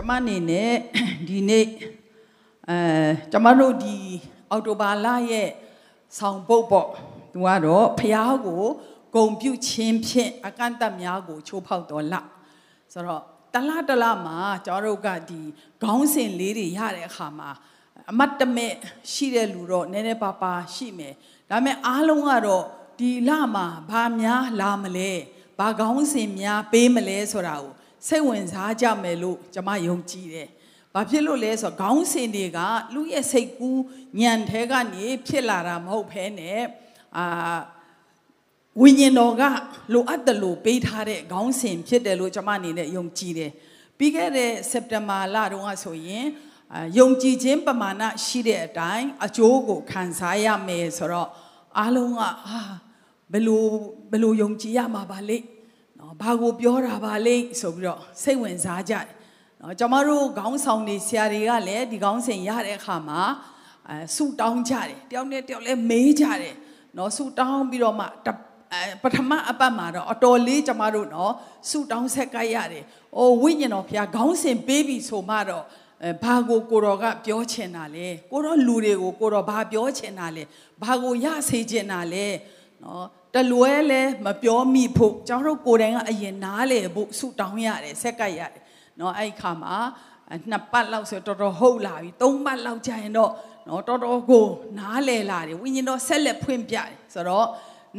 ကျမအနေနဲ့ဒီနေ့အဲကျမတို့ဒီအော်တိုဘာလရဲ့ဆောင်ပုတ်ပေါ့သူကတော့ဖះကိုဂုံပြုတ်ခြင်းဖြင့်အကန့်အသတ်များကိုချိုးဖောက်တော်လဆိုတော့တလားတလားမှာကျမတို့ကဒီခေါင်းစဉ်လေးတွေရတဲ့အခါမှာအမတ်တမဲ့ရှိတဲ့လူတော့နည်းနည်းပါးပါရှိမယ်ဒါပေမဲ့အားလုံးကတော့ဒီလမှာဘာများလာမလဲဘာခေါင်းစဉ်များပေးမလဲဆိုတာကို စိတ်ဝင်စားကြမယ်လို့ကျွန်မယုံကြည်တယ်။ဘာဖြစ်လို့လဲဆိုတော့ခေါင်းစဉ်တွေကလူရဲ့စိတ်ကူးညံထဲကနေဖြစ်လာတာမဟုတ်ဘဲနဲ့အာဝိညာဉ်တော်ကလိုအပ်တယ်လို့ပေးထားတဲ့ခေါင်းစဉ်ဖြစ်တယ်လို့ကျွန်မအနေနဲ့ယုံကြည်တယ်။ပြီးခဲ့တဲ့စက်တင်ဘာလတုန်းကဆိုရင်အာယုံကြည်ခြင်းပမာဏရှိတဲ့အတိုင်းအကျိုးကိုခံစားရမယ်ဆိုတော့အားလုံးကအာဘယ်လိုဘယ်လိုယုံကြည်ရမှာပါလိမ့်နော် ဘာကိုပြောတာပါလိမ့်ဆိုပြီးတော့စိတ်ဝင်စားကြတယ်နော်ကျွန်တော်တို့ခေါင်းဆောင်တွေဆရာတွေကလည်းဒီခေါင်းစဉ်ရတဲ့အခါမှာအဲဆူတောင်းကြတယ်တယောက်နဲ့တယောက်လည်းမေးကြတယ်နော်ဆူတောင်းပြီးတော့မှအဲပထမအပတ်မှာတော့အတော်လေးကျမတို့နော်ဆူတောင်းဆက်ကရတယ်။အိုးဝိညာဉ်တော်ဖျားခေါင်းစဉ်ပေးပြီဆိုမှတော့အဲဘာကိုကိုတော်ကပြောချင်တာလဲကိုတော်လူတွေကိုကိုတော်ဘာပြောချင်တာလဲဘာကိုရစေချင်တာလဲနော် တလွဲလဲမပြောမိဖို့ကျွန်တော်တို့ကိုယ်တိုင်ကအရင်နားလေဖို့ဆူတောင်းရတယ်ဆက်ကပ်ရတယ်နော်အဲ့ခါမှာနှစ်ပတ်လောက်ဆိုတော်တော်ဟုတ်လာပြီသုံးပတ်လောက်ကြာရင်တော့နော်တော်တော်ကိုနားလေလာတယ်ဝိညာဉ်တော်ဆက်လက်ဖွင့်ပြတယ်ဆိုတော့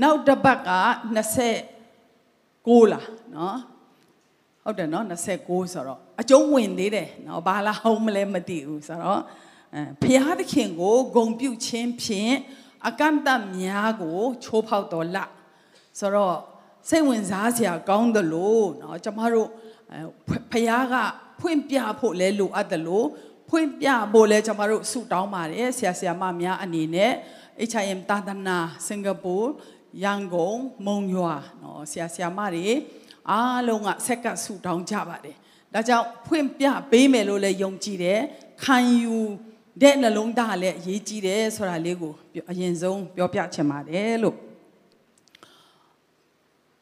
နောက်တစ်ပတ်က26လားနော်ဟုတ်တယ်နော်29ဆိုတော့အကျုံးဝင်သေးတယ်နော်ဘာလာဟုတ်မလဲမသိဘူးဆိုတော့အဲဖျားသခင်ကိုဂုံပြုတ်ခြင်းဖြင့် အကန့်အသတ်များကိုချိုးဖောက်တော်လဆိုတော့စိတ်ဝင်စားစရာကောင်းတယ်လို့เนาะကျမတို့ဖះကဖွင့်ပြဖို့လဲလိုအပ်တယ်လို့ဖွင့်ပြဖို့လဲကျမတို့ဆုတောင်းပါတယ်ဆရာဆရာမများအနေနဲ့ HIM တာသနာစင်ကာပူရန်ကုန်မုံရွာเนาะဆရာဆရာမတွေအားလုံးကဆက်ကဆုတောင်းကြပါတယ်ဒါကြောင့်ဖွင့်ပြပေးမယ်လို့လည်းယုံကြည်တယ်ခံယူ တဲ့နှလုံးသားလည်းအရေးကြီးတယ်ဆိုတာလေးကိုအရင်ဆုံးပြောပြချင်ပါတယ်လို့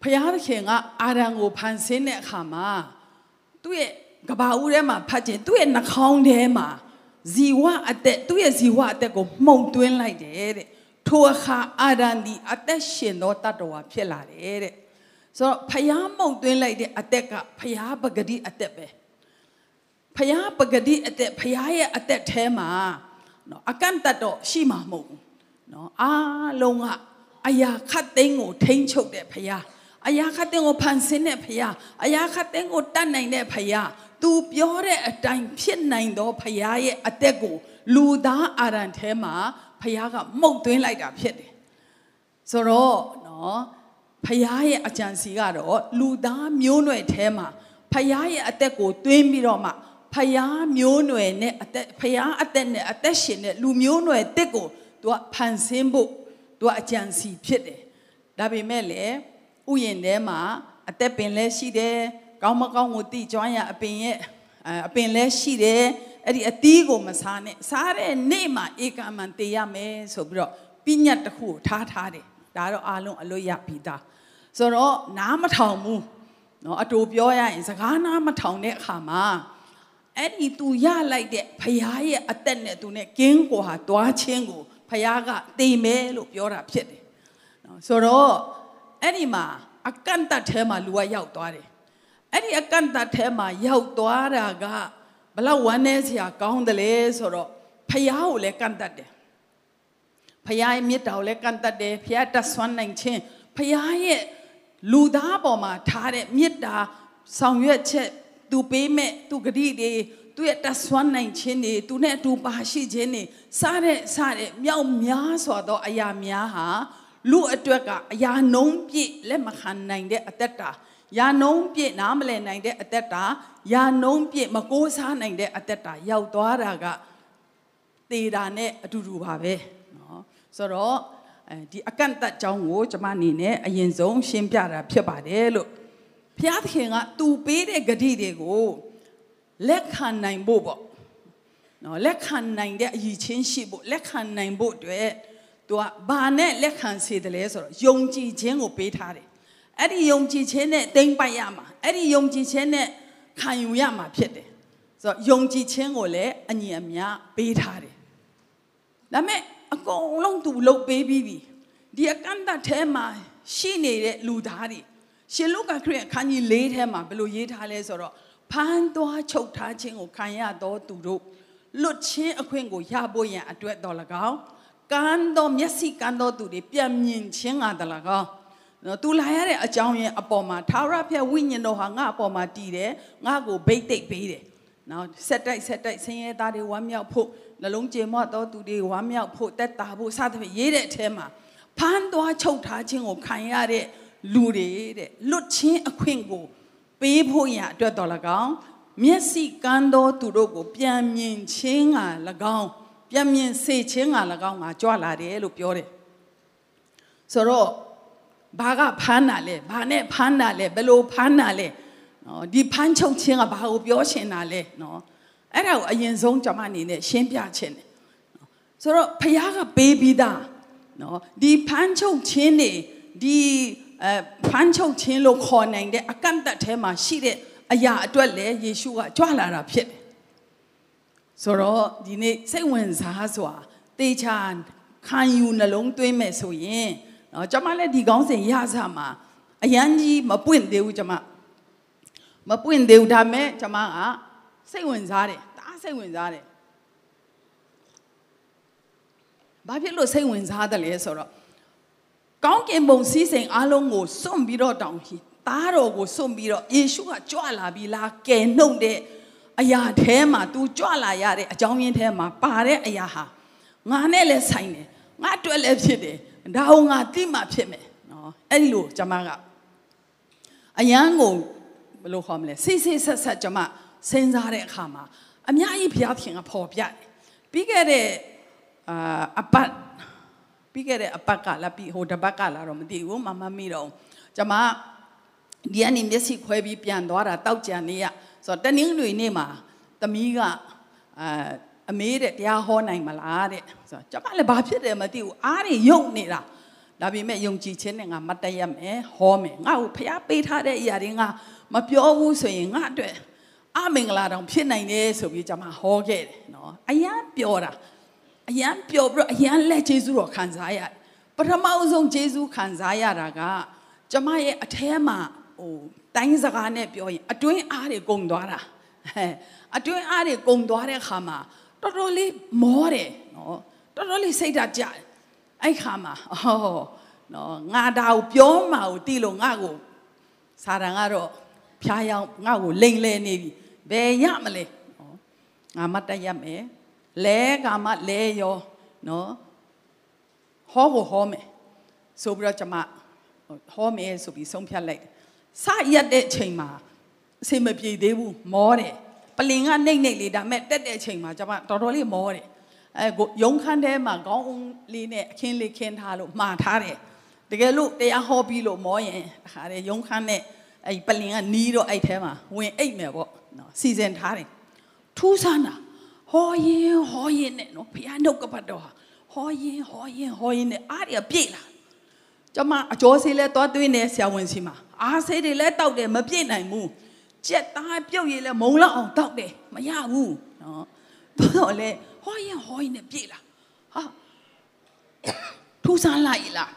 ဖယားသခင်ကအာရန်ကိုဖန်ဆင်းတဲ့အခါမှာသူ့ရဲ့ကဘာဦးထဲမှာဖတ်ခြင်းသူ့ရဲ့နှာခေါင်းထဲမှာဇီဝအသက်သူ့ရဲ့ဇီဝအသက်ကိုမှုန်သွင်းလိုက်တယ်တဲ့ထိုအခါအာရန်ဒီအသက်ရှင်သောတတ္တဝါဖြစ်လာတယ်တဲ့ဆိုတော့ဖယားမှုန်သွင်းလိုက်တဲ့အသက်ကဖယားပဂတိအသက်ပဲ ဖယားပဂတိအသက်ဖယားရဲ့အသက်ထဲမှာနော်အကန့်တတ်တော့ရှိမှာမဟုတ်ဘူးနော်အားလုံးကအရာခတ်သိမ်းကိုထိန်းချုပ်တဲ့ဖယားအရာခတ်သိမ်းကိုဖန်ဆင်းတဲ့ဖယားအရာခတ်သိမ်းကိုတတ်နိုင်တဲ့ဖယားသူပြောတဲ့အတိုင်းဖြစ်နိုင်သောဖယားရဲ့အသက်ကိုလူသားအာရန်ထဲမှာဖယားကမှုတ်သွင်းလိုက်တာဖြစ်တယ်ဆိုတော့နော်ဖယားရဲ့အကြံစီကတော့လူသားမျိုးနွယ်ထဲမှာဖယားရဲ့အသက်ကိုသွင်းပြီးတော့မှ ဖယားမျိုးနွယ်နဲ့အသက်ဖယားအသက်နဲ့အသက်ရှင်တဲ့လူမျိုးနွယ်တစ်ကိုသူကဖန်ဆင်းဖို့သူကအကြံစီဖြစ်တယ်ဒါပေမဲ့လည်းဥယျာဉ်ထဲမှာအသက်ပင်လည်းရှိတယ်ကောင်းမကောင်းကိုတိကျွမ်းရအပင်ရဲ့အပင်လည်းရှိတယ်အဲ့ဒီအသီးကိုမစားနဲ့စားတဲ့နေ့မှာဧကမန်တည်ရမယ်ဆိုပြီးတော့ပြညတ်တစ်ခုကိုထားထားတယ်ဒါတော့အားလုံးအလွတ်ရပြီးသားဆိုတော့နားမထောင်ဘူးเนาะအတူပြောရရင်စကားနားမထောင်တဲ့အခါမှာ အဲ့ဒီ तू ရလိုက်တဲ့ဖရာရဲ့အသက်နဲ့ तू နဲ့ကင်းကွာသွားခြင်းကိုဖရာကသိမယ်လို့ပြောတာဖြစ်တယ်နော်ဆိုတော့အဲ့ဒီမှာအကန့်တတ်ထဲမှာလူကရောက်သွားတယ်အဲ့ဒီအကန့်တတ်ထဲမှာရောက်သွားတာကဘလောက်ဝမ်းနည်းစရာကောင်းတယ်လဲဆိုတော့ဖရာကိုလည်းကန့်တတ်တယ်ဖရာရဲ့မြတ်တာကိုလည်းကန့်တတ်တယ်ဖရာတဆွမ်းနိုင်ခြင်းဖရာရဲ့လူသားပေါ်မှာထားတဲ့မြတ်တာဆောင်ရွက်ချက် သူပေးမဲ့သူဂတိတွေသူရဲ့တဆွမ်းနိုင်ခြင်းတွေသူနဲ့အတူပါရှိခြင်းတွေစားတဲ့စားတဲ့မြောက်များစွာသောအရာများဟာလူအတွက်ကအရာနှုံးပြည့်လက်မခံနိုင်တဲ့အသက်တာယာနှုံးပြည့်နားမလည်နိုင်တဲ့အသက်တာယာနှုံးပြည့်မကိုးစားနိုင်တဲ့အသက်တာရောက်သွားတာကသေတာနဲ့အတူတူပါပဲเนาะဆိုတော့အဲဒီအကန့်အသတ်ကြောင်းကိုကျွန်မအနေနဲ့အရင်ဆုံးရှင်းပြတာဖြစ်ပါတယ်လို့ ဘုရားသခင်ကသူပေးတဲ့ဂတိတွေကိုလက်ခံနိုင်ဖို့ပေါ့နော်လက်ခံနိုင်တဲ့အည်ချင်းရှိဖို့လက်ခံနိုင်ဖို့အတွက်သူကဘာနဲ့လက်ခံစေတယ်လဲဆိုတော့ယုံကြည်ခြင်းကိုပေးထားတယ်အဲ့ဒီယုံကြည်ခြင်းနဲ့တိမ့်ပိုက်ရမှာအဲ့ဒီယုံကြည်ခြင်းနဲ့ခံယူရမှာဖြစ်တယ်ဆိုတော့ယုံကြည်ခြင်းကိုလည်းအညီအမျှပေးထားတယ်ဒါပေမဲ့အကုန်လုံးသူလှုပ်ပေးပြီးပြီဒီအကန့်အသတ်ထဲမှာရှိနေတဲ့လူသားတွေ ရှင်လုကာခရစ်အခန်းကြီး၄ထဲမှာဘယ်လိုရေးထားလဲဆိုတော့ဖမ်းသွားချုပ်ထားခြင်းကိုခံရတော့သူတို့လွတ်ချင်းအခွင့်ကိုရဖို့ရန်အတွက်တော်၎င်းကမ်းတော်မျက်စိကမ်းတော်သူတွေပြန်မြင်ခြင်းကတ၎င်းနော်သူလာရတဲ့အကြောင်းရင်းအပေါ်မှာသာရဖျက်ဝိညာဉ်တော်ဟာငါအပေါ်မှာတည်တယ်ငါကိုဗိတ်တိတ်ပေးတယ်နော်ဆက်တိုက်ဆက်တိုက်ဆင်းရဲသားတွေဝမ်းမြောက်ဖို့နှလုံးကြေမော့တော်သူတွေဝမ်းမြောက်ဖို့တက်တာဖို့စသဖြင့်ရေးတဲ့အထဲမှာဖမ်းသွားချုပ်ထားခြင်းကိုခံရတဲ့ လူတွေတဲ့လွတ်ချင်းအခွင့်ကို ပေးဖို့ရအတွက်တော်၎င်းမျက်စိကန်းသောသူတို့ကိုပြန်မြင်ခြင်းက၎င်းပြန်မြင်စေခြင်းက၎င်းငါကြွလာတယ်လို့ပြောတယ်ဆိုတော့ဘာကဖမ်းတာလဲဘာနဲ့ဖမ်းတာလဲဘယ်လိုဖမ်းတာလဲနော်ဒီဖမ်းချုပ်ခြင်းကဘာကိုပြောချင်တာလဲနော်အဲ့ဒါကိုအရင်ဆုံးကျွန်မအနေနဲ့ရှင်းပြချင်တယ်ဆိုတော့ဖခင်ကပေးပြီးသားနော်ဒီဖမ်းချုပ်ခြင်းတွေဒီ အဲဖမ်းချုပ်ခြင်းလို့ခေါ်နိုင်တဲ့အကန့်အသတ်ထဲမှာရှိတဲ့အရာအတွက်လည်းယေရှုကကြွလာတာဖြစ်တယ်ဆိုတော့ဒီနေ့စိတ်ဝင်စားစွာတေချာခံယူနှလုံးသွင်းမယ်ဆိုရင်နော်ကျွန်မလည်းဒီကောင်းစဉ်ရစားမှာအရန်ကြီးမပွင့်သေးဘူးကျွန်မမပွင့်သေးဘူးဒါပေမဲ့ကျွန်မကစိတ်ဝင်စားတယ်တအားစိတ်ဝင်စားတယ်ဘာဖြစ်လို့စိတ်ဝင်စားတယ်လဲဆိုတော့ ကောင်းကင်ဘုံစည်းစိမ်အလုံးကိုစွန့်ပြီးတော့တောင်းသားတော်ကိုစွန့်ပြီးတော့ယေရှုကကြွလာပြီးလားကယ်နှုတ်တဲ့အရာထဲမှာ तू ကြွလာရတဲ့အကြောင်းရင်းထဲမှာပါတဲ့အရာဟာငါနဲ့လည်းဆိုင်တယ်ငါအတွက်လည်းဖြစ်တယ်ဒါဟုငါတိမှဖြစ်မယ်နော်အဲ့ဒီလိုကျွန်မကအယံကိုဘယ်လိုခေါ်မလဲစိစိဆက်ဆက်ကျွန်မစဉ်းစားတဲ့အခါမှာအများကြီးဘုရားခင်ကပေါ်ပြတယ်ပြီးခဲ့တဲ့အာအပတ် ပြီးခဲ့တဲ့အပတ်ကလာပြီးဟိုတပတ်ကလာတော့မသိဘူးမမမေ့တော့ကျွန်မဒီကနေမျက်စိခွဲပြီးပြန်သွားတာတောက်ကြံနေရဆိုတော့တနင်္ဂနွေနေ့မှာသမီးကအာအမေတဲ့တရားဟောနိုင်မလားတဲ့ဆိုတော့ကျွန်မလည်းဘာဖြစ်တယ်မသိဘူးအားတွေယုံနေတာဒါပေမဲ့ယုံကြည်ခြင်းနဲ့ငါမတ်တရမယ်ဟောမယ်ငါ့ကိုဖျားပေးထားတဲ့အရာတွေငါမပြောဘူးဆိုရင်ငါအတွက်အမင်္ဂလာတောင်ဖြစ်နိုင်တယ်ဆိုပြီးကျွန်မဟောခဲ့တယ်နော်အရန်ပြောတာ အရန်ပြောပြီးတော့အရန်လက်ကျေးဇူးတော်ခံစားရတယ်ပထမအဆုံးကျေးဇူးခံစားရတာကကျွန်မရဲ့အထဲမှာဟိုတိုင်းစကားနဲ့ပြောရင်အတွင်းအားတွေကုန်သွားတာအတွင်းအားတွေကုန်သွားတဲ့ခါမှာတော်တော်လေးမောတယ်နော်တော်တော်လေးစိတ်ဓာတ်ကြတယ်အဲ့ခါမှာဟောနော်ငါဒါကိုပြောမှကိုတီးလို့ငါကိုစာတန်ကတော့ဖျားယောင်းငါ့ကိုလိန်လဲနေပြီဘယ်ရမလဲနော်ငါမတက်ရမယ် လဲကမှလဲရောနော်ဟောကိုဟောမယ်ဆိုပြီးတော့ကျွန်မဟောမယ်ဆိုပြီးဆုံးဖြတ်လိုက်စရက်တဲ့အချိန်မှာအဆင်မပြေသေးဘူးမောတယ်ပလင်ကနှိမ့်နှိမ့်လေးဒါမဲ့တက်တဲ့အချိန်မှာကျွန်မတော်တော်လေးမောတယ်အဲရုံခန်းထဲမှာခေါင်းလေးနဲ့အခင်းလေးခင်းထားလို့မှားထားတယ်တကယ်လို့တရားဟောပြီးလို့မောရင်တခါတည်းရုံခန်းနဲ့အဲ့ပလင်ကနီးတော့အဲ့ထဲမှာဝင်အိတ်မယ်ပေါ့နော်စီစဉ်ထားတယ်ထူးဆန်းတာ ဟောရင်ဟောရင်နဲ့နော်ဘုရားနှုတ်ကပတ်တော်ဟာဟောရင်ဟောရင်ဟောရင်နဲ့အားရပြည့်လာကျမအကျော်စီလဲသွားသွင်းနေဆရာဝန်စီမှာအားဆေးတွေလဲတောက်တယ်မပြည့်နိုင်ဘူးကြက်သားပြုတ်ရည်လဲမုံလောက်အောင်တောက်တယ်မရဘူးနော်တော့လေဟောရင်ဟောရင်နဲ့ပြည့်လာဟာထူးဆန်းလိုက်လား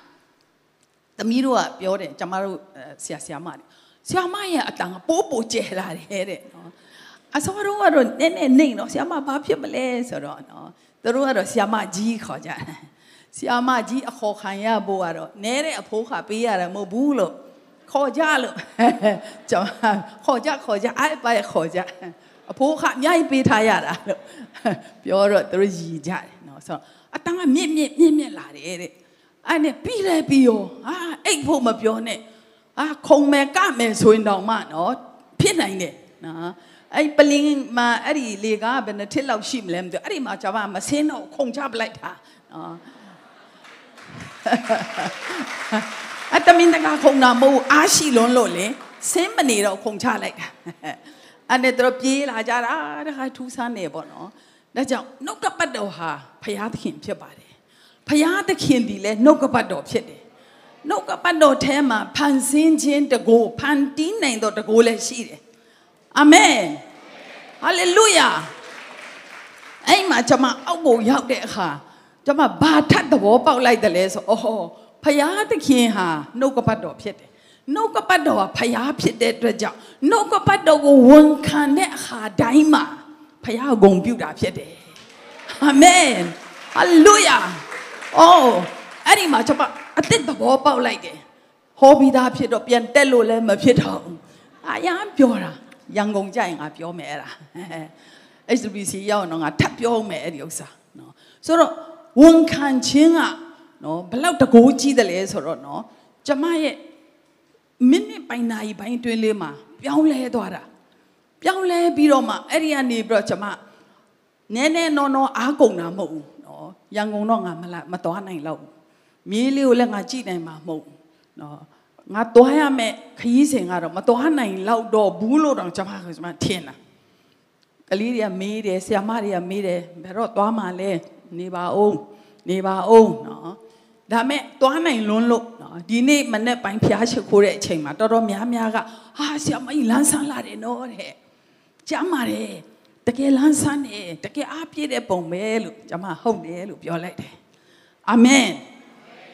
သမီးတို့ကပြောတယ်ကျမတို့ဆရာဆရာမတွေဆရာမရဲ့အတန်ကပိုးပိုးကျဲလာတယ်တဲ့နော် အစောတော့ကတော့နည်းနည်းနေတော့ဆရာမဘာဖြစ်မလဲဆိုတော့နော်သူတို့ကတော့ဆရာမကြီးခေါ်ကြတယ်ဆရာမကြီးအခေါ်ခံရဖို့ကတော့နဲတဲ့အဖိုးခါပေးရတယ်မဟုတ်ဘူးလို့ခေါ်ကြလို့ကျွန်မခေါ်ကြခေါ်ကြအဲ့ပါခေါ်ကြအဖိုးခါအများကြီးပေးထားရတာလို့ပြောတော့သူတို့ရည်ကြတယ်နော်ဆိုတော့အတန်ကမြင့်မြင့်မြင့်မြင့်လာတယ်တဲ့အဲ့နဲ့ပြီးလဲပြီးရောဟာအိတ်ဖို့မပြောနဲ့အာခုံမယ်ကမယ်ဆိုရင်တော့မှနော်ဖြစ်နိုင်တယ်နော် အဲ့ပလင်းမှာအဲ့ဒီလေကားဘယ်နှထစ်လောက်ရှိမလဲမသိဘူးအဲ့ဒီမှာကျွန်မမစင်းတော့ခုံချပလိုက်တာနော်အတမင်တကခုံတာမဟုတ်အားရှိလွန်းလို့လေဆင်းမနေတော့ခုံချလိုက်တာအဲ့နဲ့တို့ပြေးလာကြတာတခါထူးဆန်းနေပေါ့နော်ဒါကြောင့်နှုတ်ကပတ်တော်ဟာဖရာသခင်ဖြစ်ပါတယ်ဖရာသခင်ဒီလဲနှုတ်ကပတ်တော်ဖြစ်တယ်နှုတ်ကပတ်တော်ထဲမှာဖန်ဆင်းခြင်းတကိုဖန်တီးနိုင်သောတကိုလည်းရှိတယ် အာမင်ဟာလေလုယာအဲ့မှာကျွန်မအောက်ကိုရောက်တဲ့အခါကျွန်မဘာထပ်သဘောပေါက်လိုက်တယ်လဲဆိုအော်ဖယားသခင်ဟာနှုတ်ကပတ်တော်ဖြစ်တယ်နှုတ်ကပတ်တော်ဟာဖယားဖြစ်တဲ့အတွက်ကြောင့်နှုတ်ကပတ်တော်ကိုဝန်ခံတဲ့အခါတိုင်းမှာဖယားဂုဏ်ပြုတာဖြစ်တယ်အာမင်ဟာလေလုယာအော်အဲ့ဒီမှာကျွန်မအစ်စ်သဘောပေါက်လိုက်တယ်ဟောပြီးသားဖြစ်တော့ပြန်တက်လို့လည်းမဖြစ်တော့ဘူးအာရမ်းပြောတာ ရန်ကုန်ကြရင်ငါပြောမယ်အဲ့ဒါ HBC ရောက်တော့ငါထပ်ပြောမယ်အဲ့ဒီဥစ္စာနော်ဆိုတော့ဝန်ခံခြင်းကနော်ဘလောက်တကိုးကြီးတယ်လဲဆိုတော့နော်ကျမရဲ့မိနစ်ပိုင်းနာရီပိုင်းအတွင်းလေးမှာပြောင်းလဲသွားတာပြောင်းလဲပြီးတော့မှအဲ့ဒီကနေပြီးတော့ကျမနည်းနည်းနော်နော်အားကုန်တာမဟုတ်ဘူးနော်ရန်ကုန်တော့ငါမလာမသွားနိုင်တော့ဘူးမြေးလေးကိုလည်းငါကြည့်နိုင်မှာမဟုတ်ဘူးနော် ငါသွားရမယ်ခရီးစဉ်ကတော့မသွားနိုင်တော့တော့ဘူးလို့တော့ကျမကကျမထင်တာကလေးတွေကမေးတယ်ဆရာမတွေကမေးတယ်ဘယ်တော့သွားမှလဲနေပါအောင်နေပါအောင်နော်ဒါမဲ့သွားနိုင်လွန်းလို့နော်ဒီနေ့မနေ့ပိုင်းဖျားချခိုးတဲ့အချိန်မှာတော်တော်များများကဟာဆရာမကြီးလမ်းဆန်းလာတယ်နော်တဲ့ကျမ်းပါတယ်တကယ်လမ်းဆန်းတယ်တကယ်အားပြည့်တဲ့ပုံပဲလို့ကျမဟုတ်တယ်လို့ပြောလိုက်တယ်အာမင်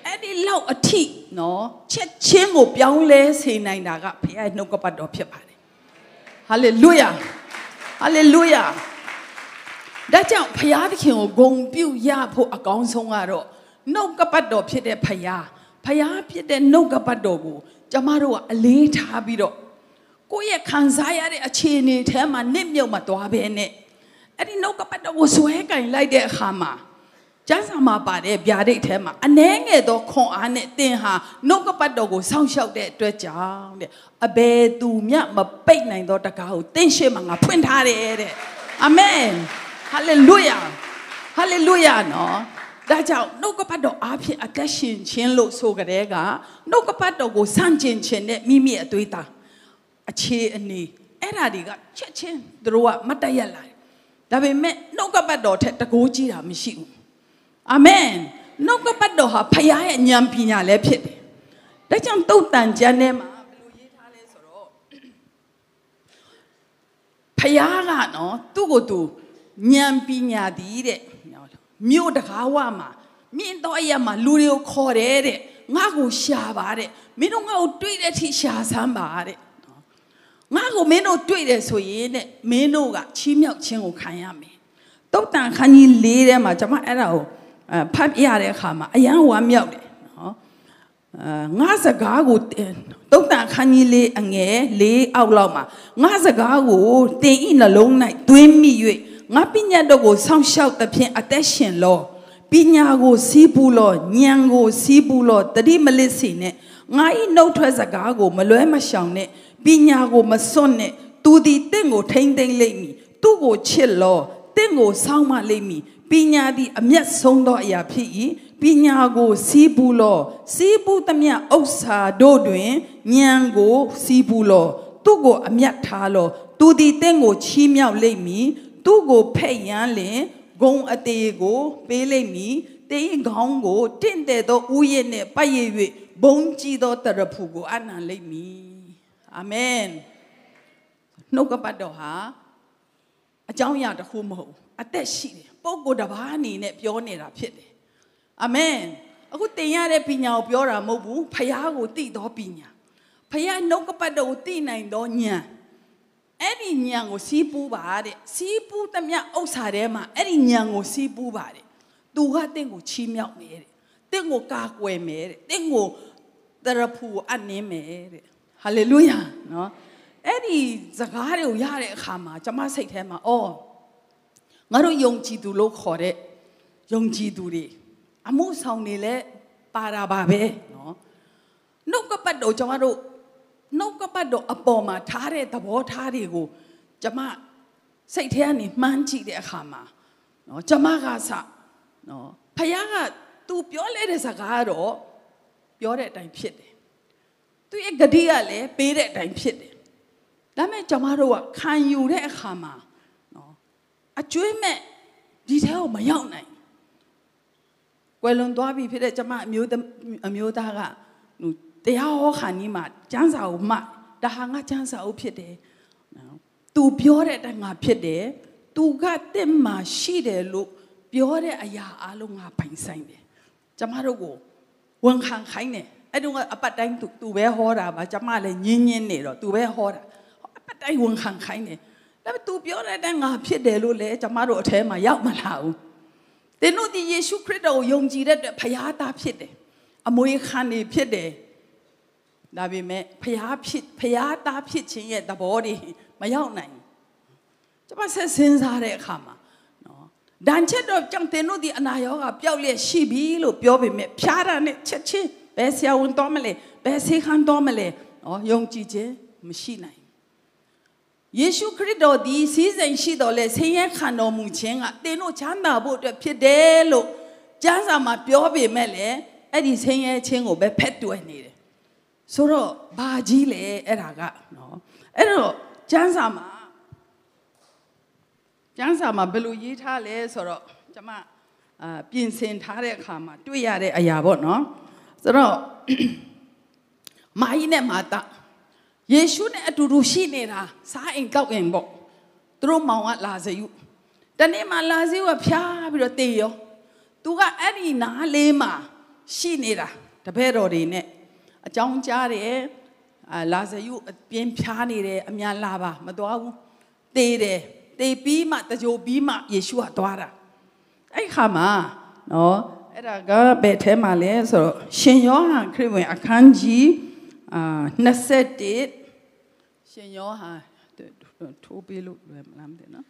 အဲ့ဒီလောက်အထိနော်ချက်ချင်းကိုပြောင်းလဲစေနိုင်တာကဘုရားရဲ့နှုတ်ကပတ်တော်ဖြစ်ပါတယ်ဟာလေလုယာဟာလေလုယာဒါကြောင့်ဖယားသခင်ကိုဂုံပြုရဖို့အကောင်းဆုံးကတော့နှုတ်ကပတ်တော်ဖြစ်တဲ့ဖယားဖယားဖြစ်တဲ့နှုတ်ကပတ်တော်ကိုကျမတို့ကအလေးထားပြီးတော့ကိုယ့်ရဲ့ခံစားရတဲ့အခြေအနေထဲမှာနစ်မြုပ်မသွားဘဲနဲ့အဲ့ဒီနှုတ်ကပတ်တော်ကိုဇွဲကင်လိုက်တဲ့အခါမှာ ကျမ်းစာမှာပါတဲ့ဗျာဒိတ်ထဲမှာအနှဲငယ်သောခွန်အားနဲ့သင်ဟာနှုတ်ကပတ်တော်ကိုစောင့်ရှောက်တဲ့အတွက်ကြောင့်တဲ့အဘယ်သူမျှမပိတ်နိုင်သောတကားကိုသင်ရှေ့မှာငါဖွင့်ထားတယ်တဲ့အာမင်ဟာလေလုယာဟာလေလုယာနော်ဒါကြောင့်နှုတ်ကပတ်တော်အားဖြင့်အသက်ရှင်ခြင်းလို့ဆိုကြတဲ့ကနှုတ်ကပတ်တော်ကိုစန့်ကျင်ခြင်းနဲ့မိမိအသွေးသားအခြေအနေအဲ့ဓာတွေကချက်ချင်းသူတို့ကမတ်တရက်လာတယ်ဒါပေမဲ့နှုတ်ကပတ်တော်ထက်တကိုးကြီးတာမရှိဘူး အာမင်နှုတ်ကပတ်တော်ဟာဖခင်ရဲ့ဉာဏ်ပညာလည်းဖြစ်တယ်။ဒါကြောင့်တုတ်တန်ကျမ်းထဲမှာဘယ်လိုရေးထားလဲဆိုတော့ဖခင်ကနော်သူ့ကိုယ်သူဉာဏ်ပညာတည်တဲ့မြို့တကားဝမှာမြင့်တော့အရက်မှာလူတွေကိုခေါ်တယ်တဲ့ငါ့ကိုရှာပါတဲ့မင်းတို့ငါ့ကိုတွေ့တဲ့အထိရှာဆမ်းပါတဲ့ငါ့ကိုမင်းတို့တွေ့တယ်ဆိုရင်တဲ့မင်းတို့ကချီးမြှောက်ခြင်းကိုခံရမယ်တုတ်တန်ခန်းကြီး၄ထဲမှာကျွန်မအဲ့ဒါကို အဲဖတ်ပြရတဲ့အခါမှာအယံဝမ်းမြောက်တယ်နော်အဲငါစကားကိုတုတ်တန်ခန်းကြီးလေးအငယ်လေးအောက်လောက်မှာငါစကားကိုတင်ဤနှလုံး၌သွင်းမိ၍ငါပညာတော့ကိုဆောင်းလျှောက်သဖြင့်အသက်ရှင်လောပညာကိုစီးပူးလောဉာဏ်ကိုစီးပူးလောတတိမလစ်စီနဲ့ငါဤနှုတ်ထွက်စကားကိုမလွဲမရှောင်နဲ့ပညာကိုမစွန့်နဲ့သူသည်တင့်ကိုထိမ့်သိမ့်လိမ့်မည်သူ့ကိုချစ်လောတင့်ကိုစောင်းမလိမ့်မည် ပညာသည်အမျက်ဆုံးသောအရာဖြစ်၏ပညာကိုစီးပူးလောစီးပူးသမျှဥစ္စာတို့တွင်ဉာဏ်ကိုစီးပူးလောသူ့ကိုအမျက်ထားလောသူသည်တင့်ကိုချီးမြှောက်လိမ့်မည်သူ့ကိုဖဲ့ရန်လင်ဂုံအသေးကိုပေးလိမ့်မည်တေးခေါင်းကိုတင့်တဲ့သောဥယျာဉ်နှင့်ပတ်ရ၍ဘုံကြည်သောတရဖူကိုအနံလိမ့်မည်အာမင်နှုတ်ကပတ်တော်ဟာအကြောင်းအရာတစ်ခုမဟုတ်အသက်ရှိတယ် ပုံကိုယ်တစ်ပါးအနေနဲ့ပြောနေတာဖြစ်တယ်အာမင်အခုတင်ရတဲ့ပညာကိုပြောတာမဟုတ်ဘူးဖခင်ကိုသိသောပညာဖခင်နှုတ်ကပတ်တော်ကိုသိနိုင်သောဉာဏ်အဲ့ဒီဉာဏ်ကိုစီးပူးပါတဲ့စီးပူးသမျှဥစ္စာထဲမှာအဲ့ဒီဉာဏ်ကိုစီးပူးပါတဲ့သူကတင့်ကိုချီးမြှောက်မယ်တဲ့တင့်ကိုကာကွယ်မယ်တဲ့တင့်ကိုတရဖူကိုအနှင်းမယ်တဲ့ဟာလေလုယာနော်အဲ့ဒီစကားတွေကိုရတဲ့အခါမှာကျွန်မစိတ်ထဲမှာအော် ငါတို့ယုံကြည်သူလို့ခေါ်တဲ့ယုံကြည်သူတွေအမှုဆောင်တွေလည်းပါတာပါပဲနော်နှုတ်ကပတ်တော်ကျွန်တော်တို့နှုတ်ကပတ်တော်အပေါ်မှာထားတဲ့သဘောထားတွေကိုကျွန်မစိတ်ထဲကနေမှန်းကြည့်တဲ့အခါမှာနော်ကျွန်မကစနော်ဖခင်က तू ပြောလဲတဲ့စကားတော့ပြောတဲ့အတိုင်းဖြစ်တယ်သူရဲ့ဂတိကလည်းပေးတဲ့အတိုင်းဖြစ်တယ်ဒါပေမဲ့ကျွန်မတို့ကခံယူတဲ့အခါမှာနော် အကျွေးမဲ့ဒီထဲကိုမရောက်နိုင်ကွယ်လွန်သွားပြီဖြစ်တဲ့ကျမအမျိုးအမျိုးသားကတရားဟောခါနီးမှာကျမ်းစာကိုမှဒါဟာငါကျမ်းစာအုပ်ဖြစ်တယ်သူပြောတဲ့အတိုင်းငါဖြစ်တယ်သူကတင့်မှာရှိတယ်လို့ပြောတဲ့အရာအလုံးငါပိုင်ဆိုင်တယ်ကျမတို့ကိုဝန်ခံခိုင်းတယ်အဲ့တော့အပတ်တိုင်းသူသူပဲဟောတာပါကျမလည်းညင်းညင်းနေတော့သူပဲဟောတာအပတ်တိုင်းဝန်ခံခိုင်းတယ် ဒါပေမဲ့ तू ပြောတဲ့အတိုင်းငါဖြစ်တယ်လို့လေကျမတို့အထဲမှာရောက်မလာဘူးသင်တို့ဒီယေရှုခရစ်တော်ကိုယုံကြည်တဲ့အတွက်ဖခင်သားဖြစ်တယ်အမွေခံနေဖြစ်တယ်ဒါပေမဲ့ဖခင်ဖြစ်ဖခင်သားဖြစ်ခြင်းရဲ့သဘောတွေမရောက်နိုင်ဘူးကျွန်မဆက်စဉ်းစားတဲ့အခါမှာနော်ဒဏ်ချက်တော့ကြောင့်တင်တို့ဒီအနာရောဂါပျောက်လျက်ရှိပြီလို့ပြောပေမဲ့ဖျားတာနဲ့ချက်ချင်းဘယ်ဆရာဝန်တော်မလဲဘယ်ဆေးခန်းတော်မလဲနော်ယုံကြည်ခြင်းမရှိနိုင် ယေရှုခရစ်တော်ဒီစီးစိမ်ရှိတော်လဲဆင်းရဲခံတော်မူခြင်းကတင်တို့ချမ်းသာဖို့အတွက်ဖြစ်တယ်လို့ကျမ်းစာမှာပြောပေမဲ့လည်းအဲ့ဒီဆင်းရဲခြင်းကိုပဲဖက်တွယ်နေတယ်ဆိုတော့ဘာကြီးလဲအဲ့ဒါကနော်အဲ့တော့ကျမ်းစာမှာကျမ်းစာမှာဘယ်လိုရေးထားလဲဆိုတော့ကျွန်မအာပြင်ဆင်ထားတဲ့အခါမှာတွေ့ရတဲ့အရာပေါ့နော်ဆိုတော့မာကြီးနဲ့မာတာ ယေရှုနဲ့အတူတူရှိနေတာစားအိမ်ကောက်အိမ်ပေါ့သူတို့မောင်ကလာဇယုတနေ့မှလာဇယုကဖျားပြီးတော့တေရောသူကအဲ့ဒီနားလေးမှာရှိနေတာတပည့်တော်တွေနဲ့အကြောင်းကြားတယ်အာလာဇယုအပြင်းဖျားနေတယ်အမြန်လာပါမသွားဘူးတေတယ်တေပြီးမှတကြိုပြီးမှယေရှုကသွားတာအဲ့ခါမှာနော်အဲ့ဒါကဘယ်ထဲမှာလဲဆိုတော့ရှင်ယောဟန်ခရစ်ဝင်အခန်းကြီး အာ21ရှင်ယောဟန်ထိုးပေးလို့လွယ်မလားမသိနော်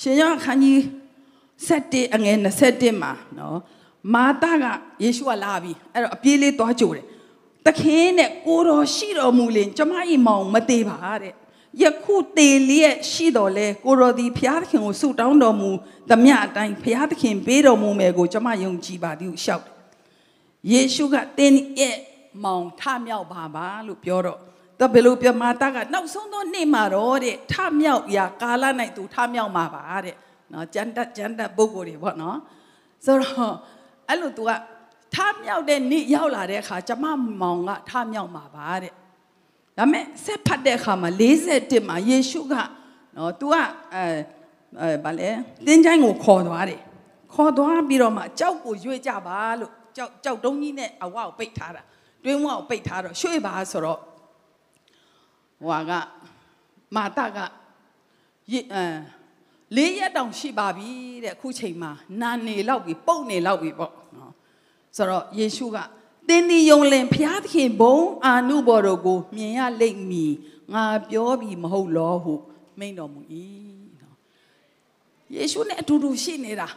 ရှင်ယောဟန်ခန်းကြီး7အငယ်21မှာနော်မာတာကယေရှုကလာပြီအဲ့တော့အပြေးလေးသွားကြိုတယ်သခင်နဲ့ကိုတော်ရှိတော်မူလင်ကျမ၏မောင်မသေးပါတဲ့ယခုတေလျက်ရှိတော်လဲကိုတော်သည်ဘုရားသခင်ကိုဆုတောင်းတော်မူသမျှအတိုင်းဘုရားသခင်ပေးတော်မူမယ်ကိုကျမယုံကြည်ပါသည်ဟုရှောက်တယ် ယေရှုကတင်းရဲ့မောင်ထမြောက်ပါပါလို့ပြောတော့တော့ဘယ်လိုပြောမာတာကနောက်ဆုံးသောနေ့မှာတော့တဲ့ထမြောက်ရာကာလ၌သူထမြောက်မှာပါတဲ့နော်ကျန်တတ်ကျန်တတ်ပုံကိုယ်တွေပေါ့နော်ဆိုတော့အဲ့လို तू ကထမြောက်တဲ့နေ့ရောက်လာတဲ့အခါကျမမောင်ကထမြောက်မှာပါတဲ့ဒါမဲ့ဆက်ဖတ်တဲ့အခါမှာ41မှာယေရှုကနော် तू ကအဲအဲဗာလဲတင်းချိုင်းကိုခေါ်သွားတယ်ခေါ်သွားပြီးတော့မှကြောက်ကိုရွေ့ကြပါလို့ ကြောက်ကြောက်တုံးကြီးနဲ့အဝကိုပိတ်ထားတာတွင်းဝကိုပိတ်ထားတော့ရွှေ့ပါဆိုတော့ဟိုကမာတာကရေအဲလေးရက်တောင်ရှိပါပြီတဲ့အခုချိန်မှာနာနေလောက်ပြီပုတ်နေလောက်ပြီပေါ့နော်ဆိုတော့ယေရှုကသင်ဒီယုံလင်ဖျားသခင်ဘုံအာနုဘော်တို့ကိုမြင်ရလိမ့်မည်ငါပြောပြီးမဟုတ်လောဟုမိန်တော်မူ၏နော်ယေရှုနဲ့အတူတူရှိနေတာ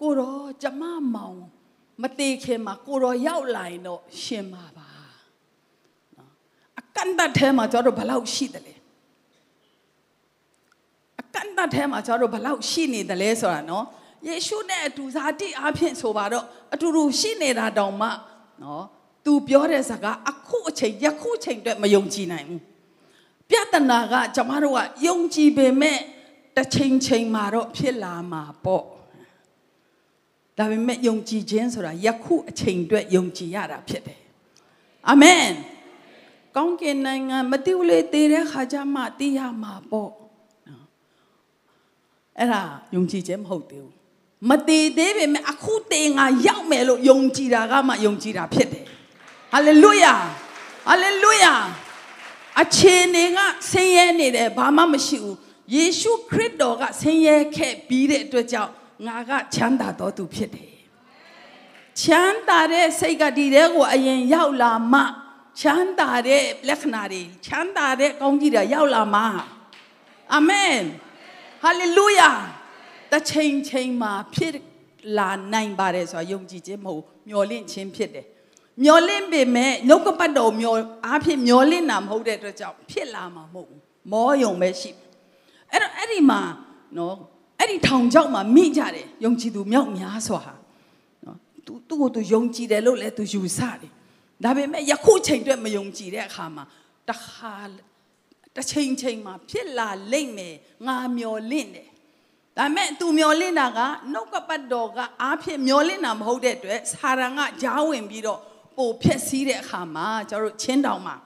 ကိုတော့ကျမမောင် မတေခင်မှာကိုတော့ရောက်လာရင်တော့ရှင်ပါပါနော်အကန့်တတ်ထဲမှာကျတော့ဘယ်လောက်ရှိတယ်လဲအကန့်တတ်ထဲမှာကျတော့ဘယ်လောက်ရှိနေတယ်လဲဆိုတာနော်ယေရှုနဲ့အတူဇာတိအဖြစ်ဆိုပါတော့အတူတူရှိနေတာတောင်မှနော်သူပြောတဲ့စကားအခုအချိန်ယခုချိန်အတွက်မယုံကြည်နိုင်ဘူးပြဿနာကကျမတို့ကယုံကြည်ပေမဲ့တစ်ချိန်ချိန်မှာတော့ဖြစ်လာမှာပေါ့ ဒါပေမဲ့ယုံကြည်ခြင်းဆိုတာယခုအချိန်အတွက်ယုံကြည်ရတာဖြစ်တယ်အာမင်ကောင်းကင်နိုင်ငံမတိဝလေတည်တဲ့ခါကျမှသိရမှာပေါ့အဲ့ဒါယုံကြည်ခြင်းမဟုတ်သေးဘူးမတည်သေးပေမဲ့အခုတည်ငါရောက်မယ်လို့ယုံကြည်တာကမှယုံကြည်တာဖြစ်တယ်ဟာလေလုယာဟာလေလုယာအခြေအနေကဆင်းရဲနေတယ်ဘာမှမရှိဘူးယေရှုခရစ်တော်ကဆင်းရဲခဲ့ပြီးတဲ့အတွက်ကြောင့် ငါကချမ်းသာတော်သူဖြစ်တယ်ချမ်းသာတဲ့စိတ်ကဒီတဲ့ကိုအရင်ရောက်လာမှချမ်းသာတဲ့လက္ခဏာတွေချမ်းသာတဲ့ကောင်းကြီးတွေရောက်လာမှအာမင်ဟာလေလုယာတစ်ချိန်ချိန်မှာဖြစ်လာနိုင်ပါတယ်ဆိုတာယုံကြည်ခြင်းမဟုတ်မျော်လင့်ခြင်းဖြစ်တယ်မျော်လင့်ပေမဲ့နှုတ်ကပတ်တော်မျော်အားဖြင့်မျော်လင့်တာမဟုတ်တဲ့အတွက်ကြောင့်ဖြစ်လာမှာမဟုတ်ဘူးမောယုံပဲရှိအဲ့တော့အဲ့ဒီမှာနော် အဲ့ဒီထောင်ချောက်မှာမိကြတယ်ယုံကြည်သူမြောက်များစွာဟာနော်သူသူ့ကိုသူယုံကြည်တယ်လို့လည်းသူယူဆတယ်ဒါပေမဲ့ယခုချိန်အတွက်မယုံကြည်တဲ့အခါမှာတခါတစ်ချိန်ချိန်မှာဖြစ်လာလိမ့်မယ်ငါမျော်လင့်တယ်ဒါမဲ့သူမျောလင့်တာကနှုတ်ကပတ်တော်ကအားဖြင့်မျောလင့်တာမဟုတ်တဲ့အတွက်ဆာရန်ကကြားဝင်ပြီးတော့ပိုဖြက်စီးတဲ့အခါမှာကျတို့ချင်းတောင်မှာ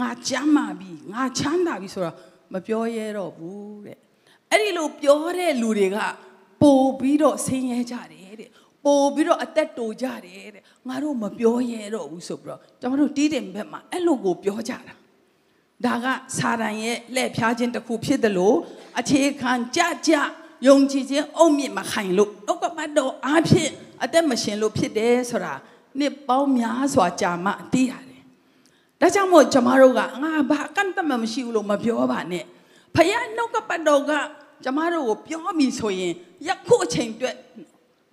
ငါချမ်းမာပြီငါချမ်းသာပြီဆိုတော့မပြောရဲတော့ဘူးတဲ့ အဲ့ဒီလိုပြောတဲ့လူတွေကပို့ပြီးတော့ဆင်းရဲကြတယ်တဲ့ပို့ပြီးတော့အသက်တိုကြတယ်တဲ့ငါတို့မပြောရဲတော့ဘူးဆိုပြီးတော့ကျွန်တော်တို့တီးတယ်ဘက်မှာအဲ့လိုကိုပြောကြတာဒါကစာရန်ရဲ့လက်ဖြားခြင်းတစ်ခုဖြစ်တယ်လို့အခြေခံကြကြယုံကြည်ခြင်းအုံမြင့်မခိုင်လို့နှုတ်ကပတ်တော်အားဖြင့်အသက်မရှင်လို့ဖြစ်တယ်ဆိုတာနှစ်ပေါင်းများစွာကြာမှသိရတယ်။ဒါကြောင့်မို့ကျမတို့ကငါဘာကန့်တမမရှိဘူးလို့မပြောပါနဲ့။ဖခင်နှုတ်ကပတ်တော်က ကျမတို့ကိုပြောပြီဆိုရင်ယခုအချိန်အတွက်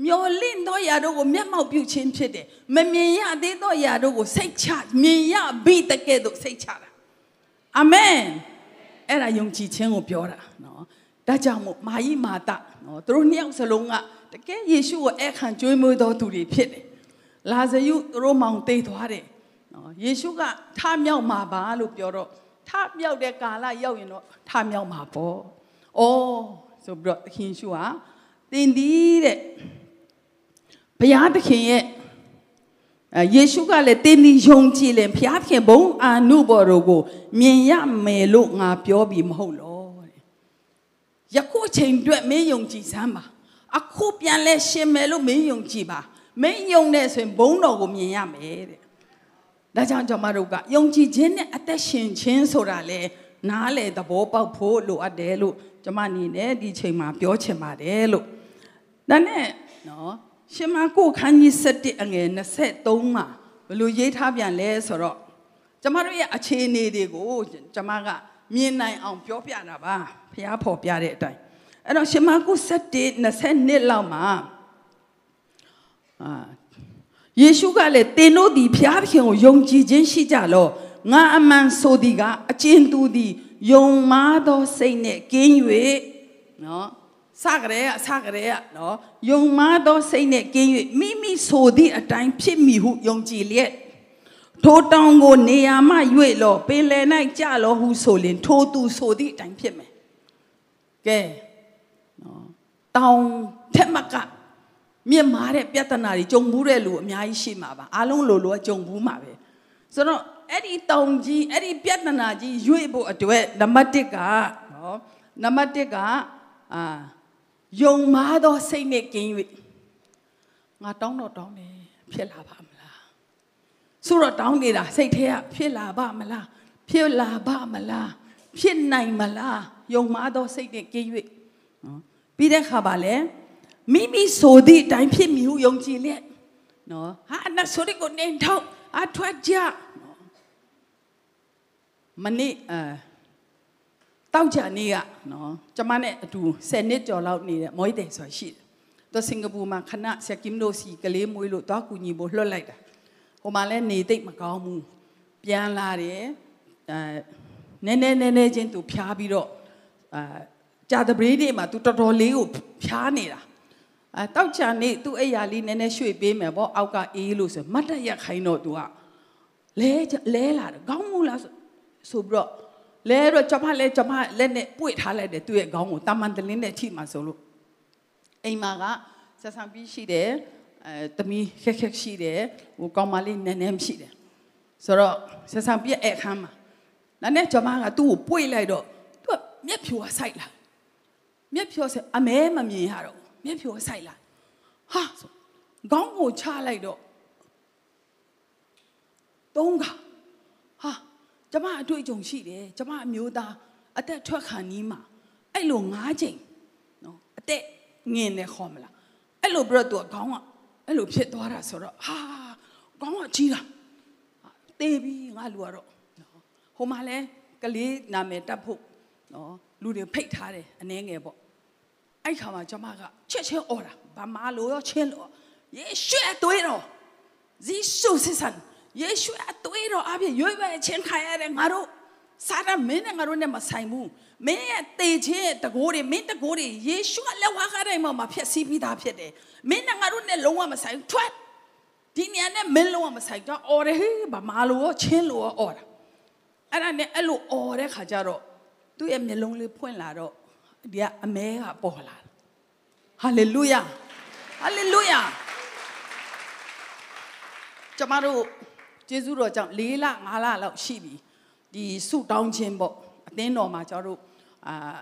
မျောလင့်သောຢာတို့ကိုမျက်မှောက်ပြုခြင်းဖြစ်တယ်။မမြင်ရသေးသောຢာတို့ကိုစိတ်ချမြင်ရပြီတကယ်တော့စိတ်ချတာ။အာမင်။အဲ့ဒါယုံကြည်ခြင်းကိုပြောတာနော်။ဒါကြောင့်မို့မာယိမာတနော်သူတို့နှစ်ယောက်စလုံးကတကယ်ယေရှုကိုအဲ့ခံကြွေးမွေးတော်သူတွေဖြစ်တယ်။လာဇရုသူတို့မောင်သိသွားတယ်။နော်ယေရှုကထမြောက်မှာပါလို့ပြောတော့ထမြောက်တဲ့ကာလရောက်ရင်တော့ထမြောက်မှာပေါ့။ အော်ဆိုပြီးတော့သခင်ရှုဟာတင်သည်တဲ့ဘုရားသခင်ရဲ့အဲယေရှုကလည်းတင်းဒီယုံကြည်ရင်ဘုရားသခင်ဘုံအာနုဘော်တို့ကိုမြင်ရမယ်လို့ငါပြောပြီးမဟုတ်လောတဲ့ယခုအချိန်အတွက်မင်းယုံကြည်စမ်းပါအခုပြန်လဲရှင်မယ်လို့မင်းယုံကြည်ပါမင်းယုံနေဆိုရင်ဘုံတော်ကိုမြင်ရမယ်တဲ့ဒါကြောင့်ကျွန်မတို့ကယုံကြည်ခြင်းနဲ့အသက်ရှင်ခြင်းဆိုတာလေနားလေသဘောပေါက်ဖို့လိုအပ်တယ်လို့ ကျွန်မအနေနဲ့ဒီချိန်မှာပြောချင်ပါတယ်လို့ဒါနဲ့နော်ရှင်မကိုခန်းကြီး7အငယ်23မှာဘယ်လိုရေးထားပြန်လဲဆိုတော့ကျမတို့ရဲ့အခြေအနေတွေကိုကျမကမြင်နိုင်အောင်ပြောပြတာပါဖះဖော်ပြတဲ့အတိုင်းအဲ့တော့ရှင်မကို7 22လောက်မှာအာယေရှုကလည်းသင်တို့ဒီဖျားခင်ကိုယုံကြည်ခြင်းရှိကြလောငါအမှန်ဆိုသည်ကအကျဉ်သူသည် ယုံမာသောစိတ်နဲ့ကင်း၍နော်စကြရဲအစကြရဲနော်ယုံမာသောစိတ်နဲ့ကင်း၍မိမိဆိုသည့်အတိုင်းဖြစ်မိဟုယုံကြည်လျက်ထိုတောင်ကိုနေရာမှ၍လောပင်လယ်၌ကြလောဟုဆိုလင်ထိုသူဆိုသည့်အတိုင်းဖြစ်မယ်ကဲနော်တောင်ထက်မကမြင့်မားတဲ့ပြဿနာတွေကြုံဘူးတဲ့လူအများကြီးရှိမှာပါအားလုံးလိုလိုကကြုံဘူးမှာပဲဆိုတော့ အဲ့ဒီတောင်ကြီးအဲ့ဒီပြဿနာကြီးရွေ့ဖို့အတွက်နံပါတ်1ကနော်နံပါတ်1ကအာယုံမားသောစိတ်နဲ့ကင်း၍ငါတောင်းတော့တောင်းတယ်ဖြစ်လာပါမလားဆိုတော့တောင်းနေတာစိတ်ထဲကဖြစ်လာပါမလားဖြစ်လာပါမလားဖြစ်နိုင်မလားယုံမားသောစိတ်နဲ့ကင်း၍နော်ပြီးတဲ့ခါပါလဲမိမိဆိုသည့်အတိုင်းဖြစ်မိဟုယုံကြည်လျက်နော်ဟာနတ်ဆိုတဲ့ကိုနေထောက်အထွက်ကြနော် မနေ့အဲတောက်ကြနေ့ကနော်ကျမနဲ့အတူ10နှစ်ကျော်လောက်နေတဲ့မော်တယ်ဆိုတာရှိတယ်။သူစင်ကာပူမှာခဏဆက်ကင်ဒိုစီကလေးမွေးလို့တော့ကူညီဖို့လွှတ်လိုက်တာ။ဟိုမှာလည်းနေသိပ်မကောင်းဘူး။ပြန်လာတယ်အဲနည်းနည်းနည်းနည်းချင်းသူဖျားပြီးတော့အာကြာတပရေးနေ့မှာသူတော်တော်လေးကိုဖျားနေတာ။အဲတောက်ချာနေ့သူ့အိယာလေးနည်းနည်းရွှေ့ပေးမယ်ပေါ့အောက်ကအေးလို့ဆိုမတ်တက်ရက်ခိုင်းတော့သူကလဲလဲလာတယ်ခေါင်းမူလားဆို ပြီးတော့လဲတော့ကျွန်မလဲကျွန်မလက်နဲ့ပွေထားလိုက်တယ်သူ့ရဲ့ခေါင်းကိုတာမန်တလင်းနဲ့ထိမှဆိုလို့အိမ်မှာကဆက်ဆံပြီးရှိတယ်အဲတမီခက်ခက်ရှိတယ်ဟိုကောင်းမလေးနည်းနည်းရှိတယ်ဆိုတော့ဆက်ဆံပြီးအဲ့ခမ်းမှာနားနဲ့ကျွန်မကသူ့ကိုပွေလိုက်တော့သူကမျက်ဖြူကဆိုင်လာမျက်ဖြူဆက်အမဲမမြင်ရတော့မျက်ဖြူကဆိုင်လာဟာဆိုခေါင်းကိုချလိုက်တော့တုံးကဟာ ကျမအတွေ့အကြုံရှိတယ်ကျမအမျိုးသားအသက်ထွက်ခံနီးမှာအဲ့လို၅ချိန်နော်အသက်ငင်နေခေါ်မလားအဲ့လိုပြီးတော့သူကခေါင်းကအဲ့လိုဖြစ်သွားတာဆိုတော့ဟာခေါင်းကကြီးတာတေးပြီးငါလူကတော့နော်ဟိုမှာလဲကလေးနာမည်တက်ဖို့နော်လူတွေဖိတ်ထားတယ်အနှဲငယ်ပေါ့အဲ့ခါမှာကျမကချက်ချင်းអော်တာဘာမလို့ရောချင်းလို့ယေရှုအသွေးတော်ဇီရှုစစ်ဆန် ယေရှုအသွေးတော်အပြင်ရွေးပဲချင်းခံရတဲ့ငါတို့စာရမင်းနဲ့ငါတို့နဲ့မဆိုင်ဘူးမင်းရဲ့တေခြင်းရဲ့တကိုးတွေမင်းတကိုးတွေယေရှုကလက်ဝါးကားတိုင်းမှာဖျက်ဆီးပြီးသားဖြစ်တယ်မင်းနဲ့ငါတို့နဲ့လုံးဝမဆိုင်ထွက်ဒီနေရာနဲ့မင်းလုံးဝမဆိုင်တော့အော်တယ်ဟေးဘာမလို့ရောချင်းလို့ရောအော်တာအဲ့ဒါနဲ့အဲ့လိုအော်တဲ့ခါကျတော့သူ့ရဲ့မျက်လုံးလေးဖွင့်လာတော့ဒီကအမဲကပေါ်လာဟာလေလုယာဟာလေလုယာကျမတို့ ကျေးဇူးတော်ကြောင့်၄လ၅လလောက်ရှိပြီဒီဒီဆုတောင်းခြင်းပေါ့အသင်းတော်မှာကျွန်တော်တို့အာ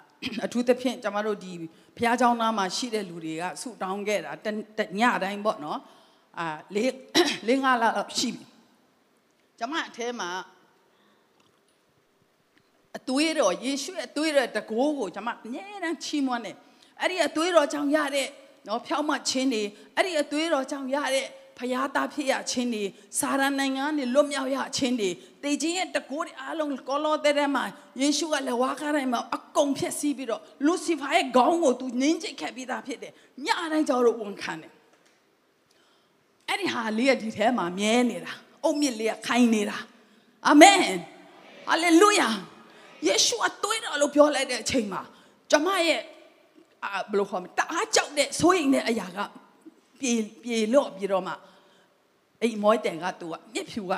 အထူးသဖြင့်ကျွန်တော်တို့ဒီဘုရားကျောင်းသားမှာရှိတဲ့လူတွေကဆုတောင်းခဲ့တာတတညတိုင်းပေါ့နော်အာလေးလေးငါလာတော့ရှိပြီကျွန်မအထဲမှာအသွေးတော်ယေရှုရဲ့အသွေးတော်တကိုးကိုကျွန်မအမြဲတမ်းချီးမွမ်းတယ်အဲ့ဒီအသွေးတော်ကြောင့်ရတဲ့နော်ဖြောင်းမခြင်းတွေအဲ့ဒီအသွေးတော်ကြောင့်ရတဲ့ ဖျားသားဖြစ်ရခြင်းတွေစာရန်နိုင်ငံကနေလွတ်မြောက်ရခြင်းတွေတေခြင်းရဲ့တကိုးတွေအားလုံးကောလောသဲထဲမှာယေရှုကလက်ဝါးကားတိုင်းမှာအကုန်ဖြည့်ဆည်းပြီးတော့လူစီဖာရဲ့ခေါင်းကိုသူနင်းချိတ်ခဲ့ပြီးသားဖြစ်တယ်ညတိုင်းကြောတို့ဝန်ခံတယ်အဲ့ဒီဟာလေးကဒီထဲမှာမြဲနေတာအုတ်မြစ်လေးကခိုင်းနေတာအာမင်ဟာလေလုယာယေရှုအသွေးတော်လို့ပြောလိုက်တဲ့အချိန်မှာကျမရဲ့အာဘယ်လိုခေါ်မလဲတအားကြောက်တဲ့စိုးရိမ်တဲ့အရာက ပြေပြေလော့ပြီးတော့မှအဲ့ဒီမွိုးတန်ကသူကမျက်ဖြူက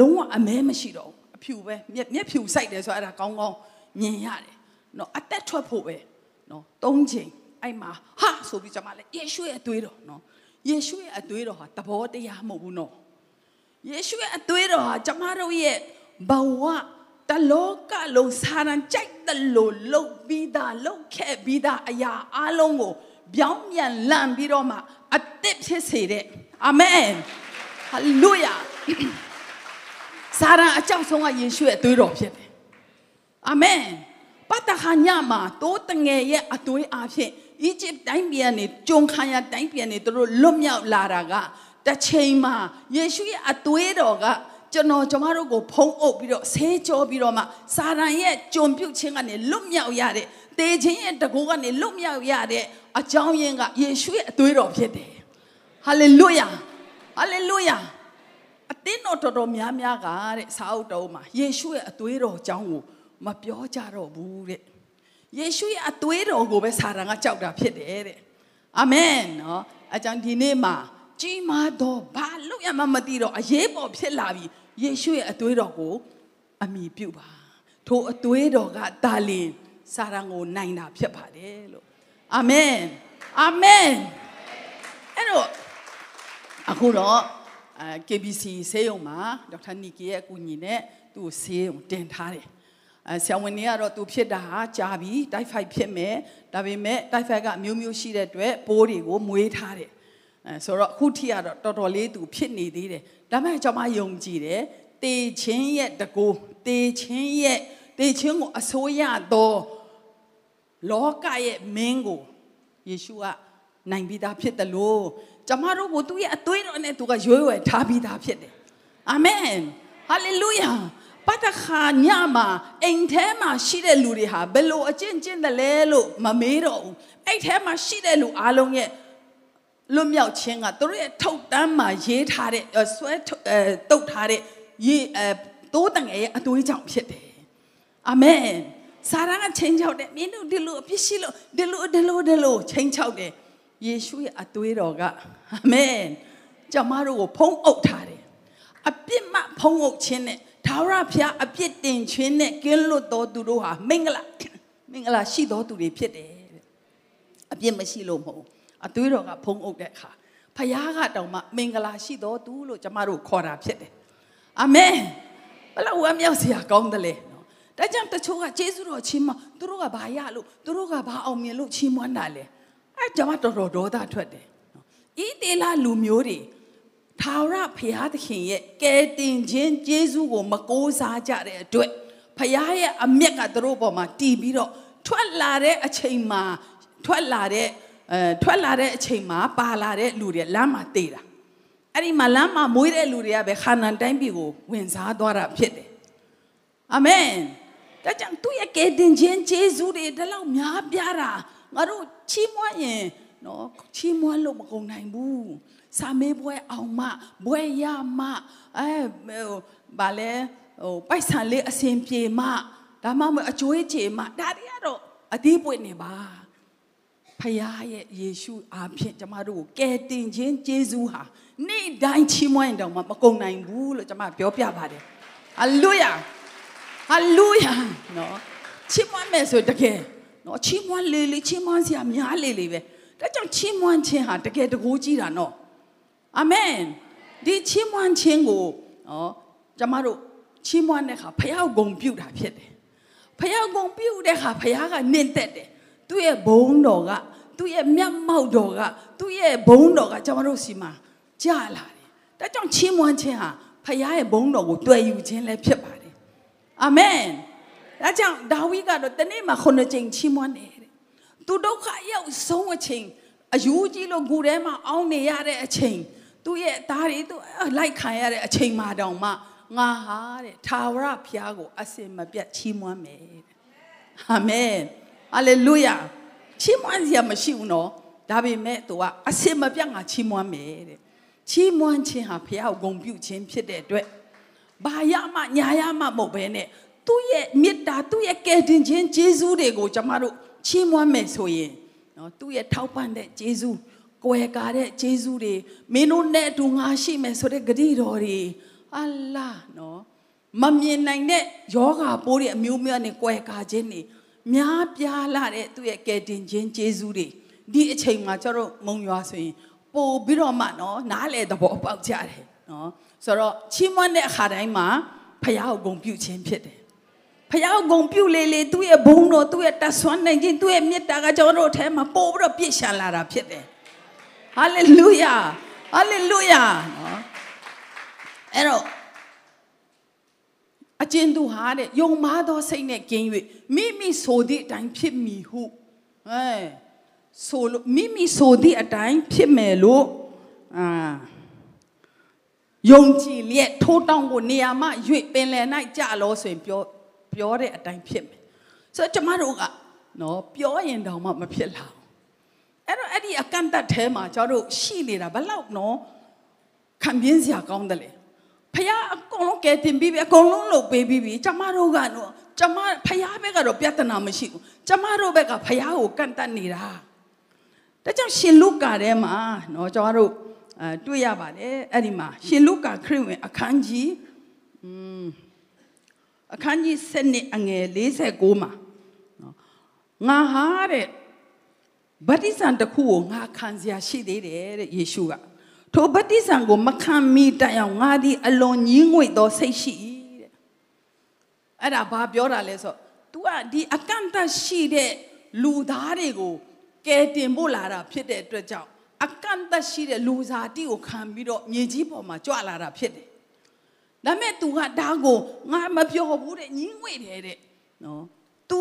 လုံးဝအမဲမရှိတော့ဘူးအဖြူပဲမျက်မျက်ဖြူစိုက်တယ်ဆိုတော့အဲ့ဒါကောင်းကောင်းမြင်ရတယ်နော်အသက်ထွက်ဖို့ပဲနော်သုံးချိန်အဲ့မှာဟာဆိုပြီးကျမလည်းယေရှုရဲ့အသွေးတော်နော်ယေရှုရဲ့အသွေးတော်ဟာတဘောတရားမဟုတ်ဘူးနော်ယေရှုရဲ့အသွေးတော်ဟာကျမတို့ရဲ့ဘဝတလောကလုံးစာရန်ကြိုက်တယ်လို့လှုပ်ပြီးသားလှုပ်ခဲ့ပြီးသားအရာအလုံးကို ပြောင်းပြန်လန့်ပြီးတော့မှအသက်ဖြစ်စေတဲ့အာမင်ဟာလေလုယာစာရန်အကြောက်ဆုံးကယေရှုရဲ့အသွေးတော်ဖြစ်တယ်အာမင်ပတ်တခါညမှာတိုးတငယ်ရဲ့အသွေးအားဖြင့်အီဂျစ်တိုင်းပြည်ကနေဂျုံခါရတိုင်းပြည်ကနေသူတို့လွတ်မြောက်လာတာကတစ်ချိန်မှာယေရှုရဲ့အသွေးတော်ကကျွန်တော်ကျမတို့ကိုဖုံးအုပ်ပြီးတော့ဆေးကြောပြီးတော့မှစာရန်ရဲ့ကြုံပြုတ်ခြင်းကနေလွတ်မြောက်ရတဲ့ တေခြင်းရဲ့တကူကနေလွတ်မြောက်ရတဲ့အကြောင်းရင်းကယေရှုရဲ့အသွေးတော်ဖြစ်တယ်ဟာလေလုယာဟာလေလုယာအသင်းတော်တော်တော်များများကတဲ့စာအုပ်တော်မှာယေရှုရဲ့အသွေးတော်အကြောင်းကိုမပြောကြတော့ဘူးတဲ့ယေရှုရဲ့အသွေးတော်ကိုပဲစာရန်ကကြောက်တာဖြစ်တယ်တဲ့အာမင်နော်အကြောင်းဒီနေ့မှာကြီးမားသောဘာလို့ရမှမသိတော့အရေးပေါ်ဖြစ်လာပြီယေရှုရဲ့အသွေးတော်ကိုအမိပြုပါထိုအသွေးတော်ကတာလင် စာရန်ကိုနိုင်တာဖြစ်ပါတယ်လို့အာမင်အာမင်အဲ့တော့အခုတော့အဲ KBC ဆေးရုံမှာဒေါက်တာနီကီရဲ့အကူအညီနဲ့သူ့ကိုဆေးရုံတင်ထားတယ်အဲဆရာဝန်တွေကတော့သူဖြစ်တာဟာကြာပြီတိုက်ဖိုက်ဖြစ်မယ်ဒါပေမဲ့တိုက်ဖိုက်ကအမျိုးမျိုးရှိတဲ့အတွက်ပိုးတွေကိုမွေးထားတယ်အဲဆိုတော့အခုထိကတော့တော်တော်လေးသူဖြစ်နေသေးတယ်ဒါပေမဲ့ကျွန်မယုံကြည်တယ်တေချင်းရဲ့တကူတေချင်းရဲ့တေချင်းကိုအစိုးရတော့ လောကရဲ့မင်းကိုယေရှုကနိုင်ပြီးသားဖြစ်တယ်လို့ကျမတို့ကိုသူ့ရဲ့အသွေးတော်နဲ့သူကရွေးဝယ်ထားပြီးသားဖြစ်တယ်အာမင်ဟာလေလုယာပတ်တခါညမှာအိမ်ထဲမှာရှိတဲ့လူတွေဟာဘယ်လိုအကျင့်ကျင့်တယ်လဲလို့မမေးတော့ဘူးအဲ့ထဲမှာရှိတဲ့လူအားလုံးရဲ့လွတ်မြောက်ခြင်းကသူတို့ရဲ့ထုတ်တမ်းမှာရေးထားတဲ့ဆွဲအဲတုတ်ထားတဲ့ရေးအဲတိုးတငယ်ရဲ့အသွေးကြောင့်ဖြစ်တယ်အာမင် စာရန်ကချင်းချောက်တယ်မင်းတို့ဒီလိုအပြစ်ရှိလို့ဒီလိုဒီလိုဒီလိုချင်းချောက်တယ်ယေရှုရဲ့အသွေးတော်ကအာမင်ကျမတို့ကိုဖုံးအုပ်ထားတယ်အပြစ်မှဖုံးအုပ်ခြင်းနဲ့သာဝရဖျားအပြစ်တင်ခြင်းနဲ့ကင်းလွတ်တော်သူတို့ဟာမင်္ဂလာမင်္ဂလာရှိတော်သူတွေဖြစ်တယ်တဲ့အပြစ်မရှိလို့မဟုတ်အသွေးတော်ကဖုံးအုပ်တဲ့အခါဖျားကတောင်မှမင်္ဂလာရှိတော်သူလို့ကျမတို့ခေါ်တာဖြစ်တယ်အာမင်ဘယ်လောက်ဝမ်းမြောက်စရာကောင်းတယ်လဲနော် ဒါကြောင့်တချို့ကယေရှုတော်ချီးမွမ်းသူတို့ကဘာရလို့သူတို့ကဘာအောင်မြင်လို့ချီးမွမ်းတာလဲအဲကျမတော်တော်ဒေါသထွက်တယ်နော်ဤတေလာလူမျိုးတွေထာဝရဘုရားသခင်ရဲ့ကယ်တင်ခြင်းကျေးဇူးကိုမကိုးစားကြတဲ့အတွက်ဘုရားရဲ့အမျက်ကသူတို့ပေါ်မှာတည်ပြီးတော့ထွက်လာတဲ့အချိန်မှာထွက်လာတဲ့အဲထွက်လာတဲ့အချိန်မှာပါလာတဲ့လူတွေလမ်းမှာတေးတာအဲ့ဒီမှာလမ်းမှာမွေးတဲ့လူတွေကပဲခါနန်တိုင်းပြည်ကိုဝင်စားသွားတာဖြစ်တယ်အာမင် ဒါကြောင့်သူ့ရဲ့ကယ်တင်ခြင်းကျေးဇူးတွေဒီလောက်များပြားတာငါတို့ချီးမွမ်းရင်နော်ချီးမွမ်းလို့မကုန်နိုင်ဘူးစာမေးပွဲအောင်မဘွဲရမအဲဗာလဲဟိုပိုက်ဆံလေးအစင်ပြေမဒါမှမဟုတ်အကျွေးချေမဒါတွေကတော့အသေးပွင့်နေပါဖခင်ရဲ့ယေရှုအားဖြင့်ကျမတို့ကိုကယ်တင်ခြင်းကျေးဇူးဟာနေ့တိုင်းချီးမွမ်းရင်တောင်မှမကုန်နိုင်ဘူးလို့ကျမပြောပြပါတယ်ဟာလေလုယာ ဟာလေလုယာနော်ချီးမွမ်းမယ်ဆိုတကယ်နော်ချီးမွမ်းလေလေချီးမွမ်းစရာများလေလေပဲဒါကြောင့်ချီးမွမ်းခြင်းဟာတကယ်တကိုးကြီးတာနော်အာမင်ဒီချီးမွမ်းခြင်းကိုနော်ကျမတို့ချီးမွမ်းတဲ့အခါဖះကိုဂုံပြုတ်တာဖြစ်တယ်ဖះဂုံပြုတ်တဲ့အခါဖះကနင့်သက်တယ်သူ့ရဲ့ဘုံတော်ကသူ့ရဲ့မျက်မှောက်တော်ကသူ့ရဲ့ဘုံတော်ကကျွန်တော်တို့စီမှာကြာလာတယ်ဒါကြောင့်ချီးမွမ်းခြင်းဟာဖះရဲ့ဘုံတော်ကိုတွေ့ယူခြင်းလည်းဖြစ်ပါတယ် အာမင်ဒါကြောင့်ဒါဝိကတော့တနေ့မှာခုနှစ်ကြိမ်ချီးမွမ်းတယ်တဲ့သူဒုက္ခရောက်ဆုံးအချိန်အယူကြီးလို့ဂူထဲမှာအောင်းနေရတဲ့အချိန်သူ့ရဲ့သားတွေသူလိုက်ခံရတဲ့အချိန်မှာတောင်မှငါဟာတဲ့သာဝရဖျားကိုအစင်မပြတ်ချီးမွမ်းမယ်တဲ့အာမင်ဟာလေလုယာချီးမွမ်းစရာမရှိဘူးနော်ဒါပေမဲ့သူကအစင်မပြတ်ငါချီးမွမ်းမယ်တဲ့ချီးမွမ်းခြင်းဟာဖျားကိုဂုဏ်ပြုခြင်းဖြစ်တဲ့အတွက် ဘာရမှညာရမှမဟုတ်ဘဲနဲ့သူ့ရဲ့မေတ္တာသူ့ရဲ့ကယ်တင်ခြင်းကျေးဇူးတွေကိုကျွန်မတို့ချီးမွမ်းမယ်ဆိုရင်နော်သူ့ရဲ့ထောက်ပံ့တဲ့ကျေးဇူးကွယ်ကာတဲ့ကျေးဇူးတွေမင်းတို့နဲ့အတူငါရှိမယ်ဆိုတဲ့ဂတိတော်တွေအလာနော်မမြင်နိုင်တဲ့ယောဂါပိုးတွေအမျိုးမျိုးနဲ့ကွယ်ကာခြင်းတွေများပြားလာတဲ့သူ့ရဲ့ကယ်တင်ခြင်းကျေးဇူးတွေဒီအချိန်မှာကျတော့မုံရွာဆိုရင်ပို့ပြီးတော့မှနော်နားလေသဘောပေါက်ကြတယ်နော် ဆိုတော့ချီးမွမ်းတဲ့အခါတိုင်းမှာဖယားကိုဂုဏ်ပြုခြင်းဖြစ်တယ်ဖယားကိုဂုဏ်ပြုလေလေသူ့ရဲ့ဘုန်းတော်သူ့ရဲ့တဆွမ်းနိုင်ခြင်းသူ့ရဲ့မေတ္တာကကျွန်တော်တို့အထဲမှာပို့ပြီးတော့ပြည့်ရှံလာတာဖြစ်တယ်ဟာလေလုယာဟာလေလုယာနော်အဲ့တော့အကျဉ်သူဟာတဲ့ယုံမာသောစိတ်နဲ့ကင်း၍မိမိဆိုသည့်အတိုင်းဖြစ်မည်ဟုအဲဆိုလို့မိမိဆိုသည့်အတိုင်းဖြစ်မယ်လို့အာ ယုံကြည်လျက်ထိုးတောင်းကိုနေရာမှ၍ပင်လယ်၌ကြလို့ဆိုရင်ပြောပြောတဲ့အတိုင်းဖြစ်မယ်ဆိုတော့ကျမတို့ကနော်ပြောရင်တောင်မှမဖြစ်လာဘူးအဲ့တော့အဲ့ဒီအကန့်အသတ်ထဲမှာကျတို့ရှိနေတာဘယ်လောက်နော်ခံပြင်းစရာကောင်းတယ်လေဖះအကုန်လုံးကဲတင်ပြီးပြီအကုန်လုံးလုပ်ပေးပြီးပြီကျမတို့ကနော်ကျမဖះဘက်ကတော့ပြဿနာမရှိဘူးကျမတို့ဘက်ကဖះကိုကန့်တတ်နေတာဒါကြောင့်ရှင်လုကာထဲမှာနော်ကျမတို့ အဲတွေ့ရပါတယ်အဲ့ဒီမှာရှင်လုကာခရစ်ဝင်အခန်းကြီးอืมအခန်းကြီး7နှစ်အငယ်49မှာနော်ငါဟာတဲ့ဗတ္တိဇံတစ်ခုကိုငါခံစရာရှိသေးတယ်တဲ့ယေရှုကထိုဗတ္တိဇံကိုမခံမီတိုင်အောင်ငါသည်အလွန်ညင်းငွေ့သောစိတ်ရှိတဲ့အဲ့ဒါဘာပြောတာလဲဆို तू ကဒီအကန့်အသတ်ရှိတဲ့လူသားတွေကိုကယ်တင်ဖို့လာတာဖြစ်တဲ့အတွက်ကြောင့် အကန့်အသတ်ရှိတဲ့လူစားတိကိုခံပြီးတော့မြေကြီးပေါ်မှာကြွလာတာဖြစ်တယ်ဒါမဲ့ तू ကဒါကိုငါမပြောဘူးတဲ့ညင်းငွေ့တယ်တဲ့နော် तू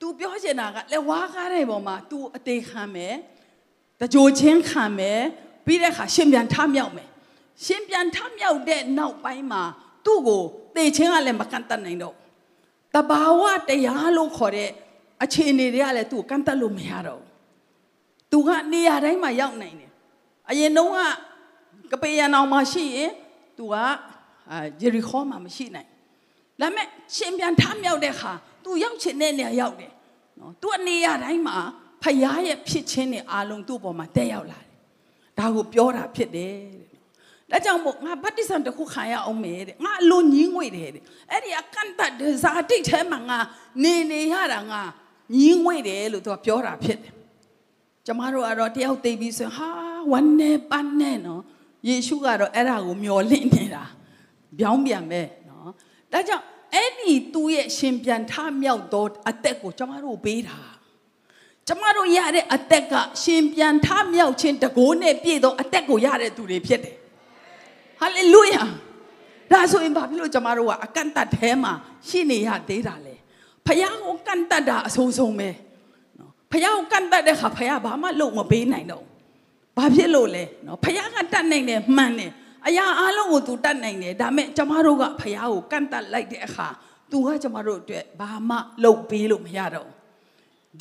तू ပြောချင်တာကလက်ဝါးကားတဲ့ပေါ်မှာ तू အသေးခံမယ်တကြိုချင်းခံမယ်ပြီးတဲ့အခါရှင်ပြန်ထမြောက်မယ်ရှင်ပြန်ထမြောက်တဲ့နောက်ပိုင်းမှာသူ့ကိုသေချင်းကလည်းမကန်တတ်နိုင်တော့တဘာဝတရားလို့ခေါ်တဲ့အခြေအနေတွေကလည်းသူ့ကိုကန်တတ်လို့မရတော့ ။ သူကနေရာတိုင်းမှာရောက်နိုင်တယ်အရင်တုန်းကကပေရန်အောင်မှာရှိရင်သူကအာဂျေရီခေါမှာမရှိနိုင်ဒါပေမဲ့ရှင်ပြန်ထမြောက်တဲ့အခါသူရောက်ချင်တဲ့နေရာရောက်တယ်နော်သူအနေရာတိုင်းမှာဖယားရဲ့ဖြစ်ချင်းတွေအားလုံးသူ့ပေါ်မှာတက်ရောက်လာတယ်ဒါကိုပြောတာဖြစ်တယ်တဲ့ဒါကြောင့်မို့ငါဗတ္တိဇံတစ်ခုခံရအောင်မယ်တဲ့ငါအလွန်ညင်းငွေတယ်တဲ့အဲ့ဒီအကန့်တတ်ဇာတိထဲမှာငါနေနေရတာငါညင်းငွေတယ်လို့သူကပြောတာဖြစ်တယ် ကျမတို့ကတော့တယောက်သိပြီးဆိုဟာဝမ်းနဲ့ပန်းနဲ့နော်ယေရှုကတော့အဲ့ဒါကိုမျောလင့်နေတာပြောင်းပြန်ပဲနော်ဒါကြောင့်အဲ့ဒီသူ့ရဲ့ရှင်ပြန်ထမြောက်သောအသက်ကိုကျမတို့ပေးတာကျမတို့ရတဲ့အသက်ကရှင်ပြန်ထမြောက်ခြင်းတကိုးနဲ့ပြည့်သောအသက်ကိုရတဲ့သူတွေဖြစ်တယ်ဟာလေလုယာဒါဆိုရင်ဘာဖြစ်လို့ကျမတို့ကအကန့်တတ်ထဲမှာရှိနေရသေးတာလဲဖယားကိုကန့်တတ်တာအဆိုးဆုံးပဲနော် ဖယားကိုကန့်တတ်တဲ့ခါဖယားဘာမှလုံမပေးနိုင်တော့ဘာဖြစ်လို့လဲနော်ဖယားကတတ်နိုင်တယ်မှန်တယ်အရာအလုံးကိုသူတတ်နိုင်တယ်ဒါမဲ့ကျမတို့ကဖယားကိုကန့်တတ်လိုက်တဲ့အခါသူကကျမတို့အတွက်ဘာမှလုံပေးလို့မရတော့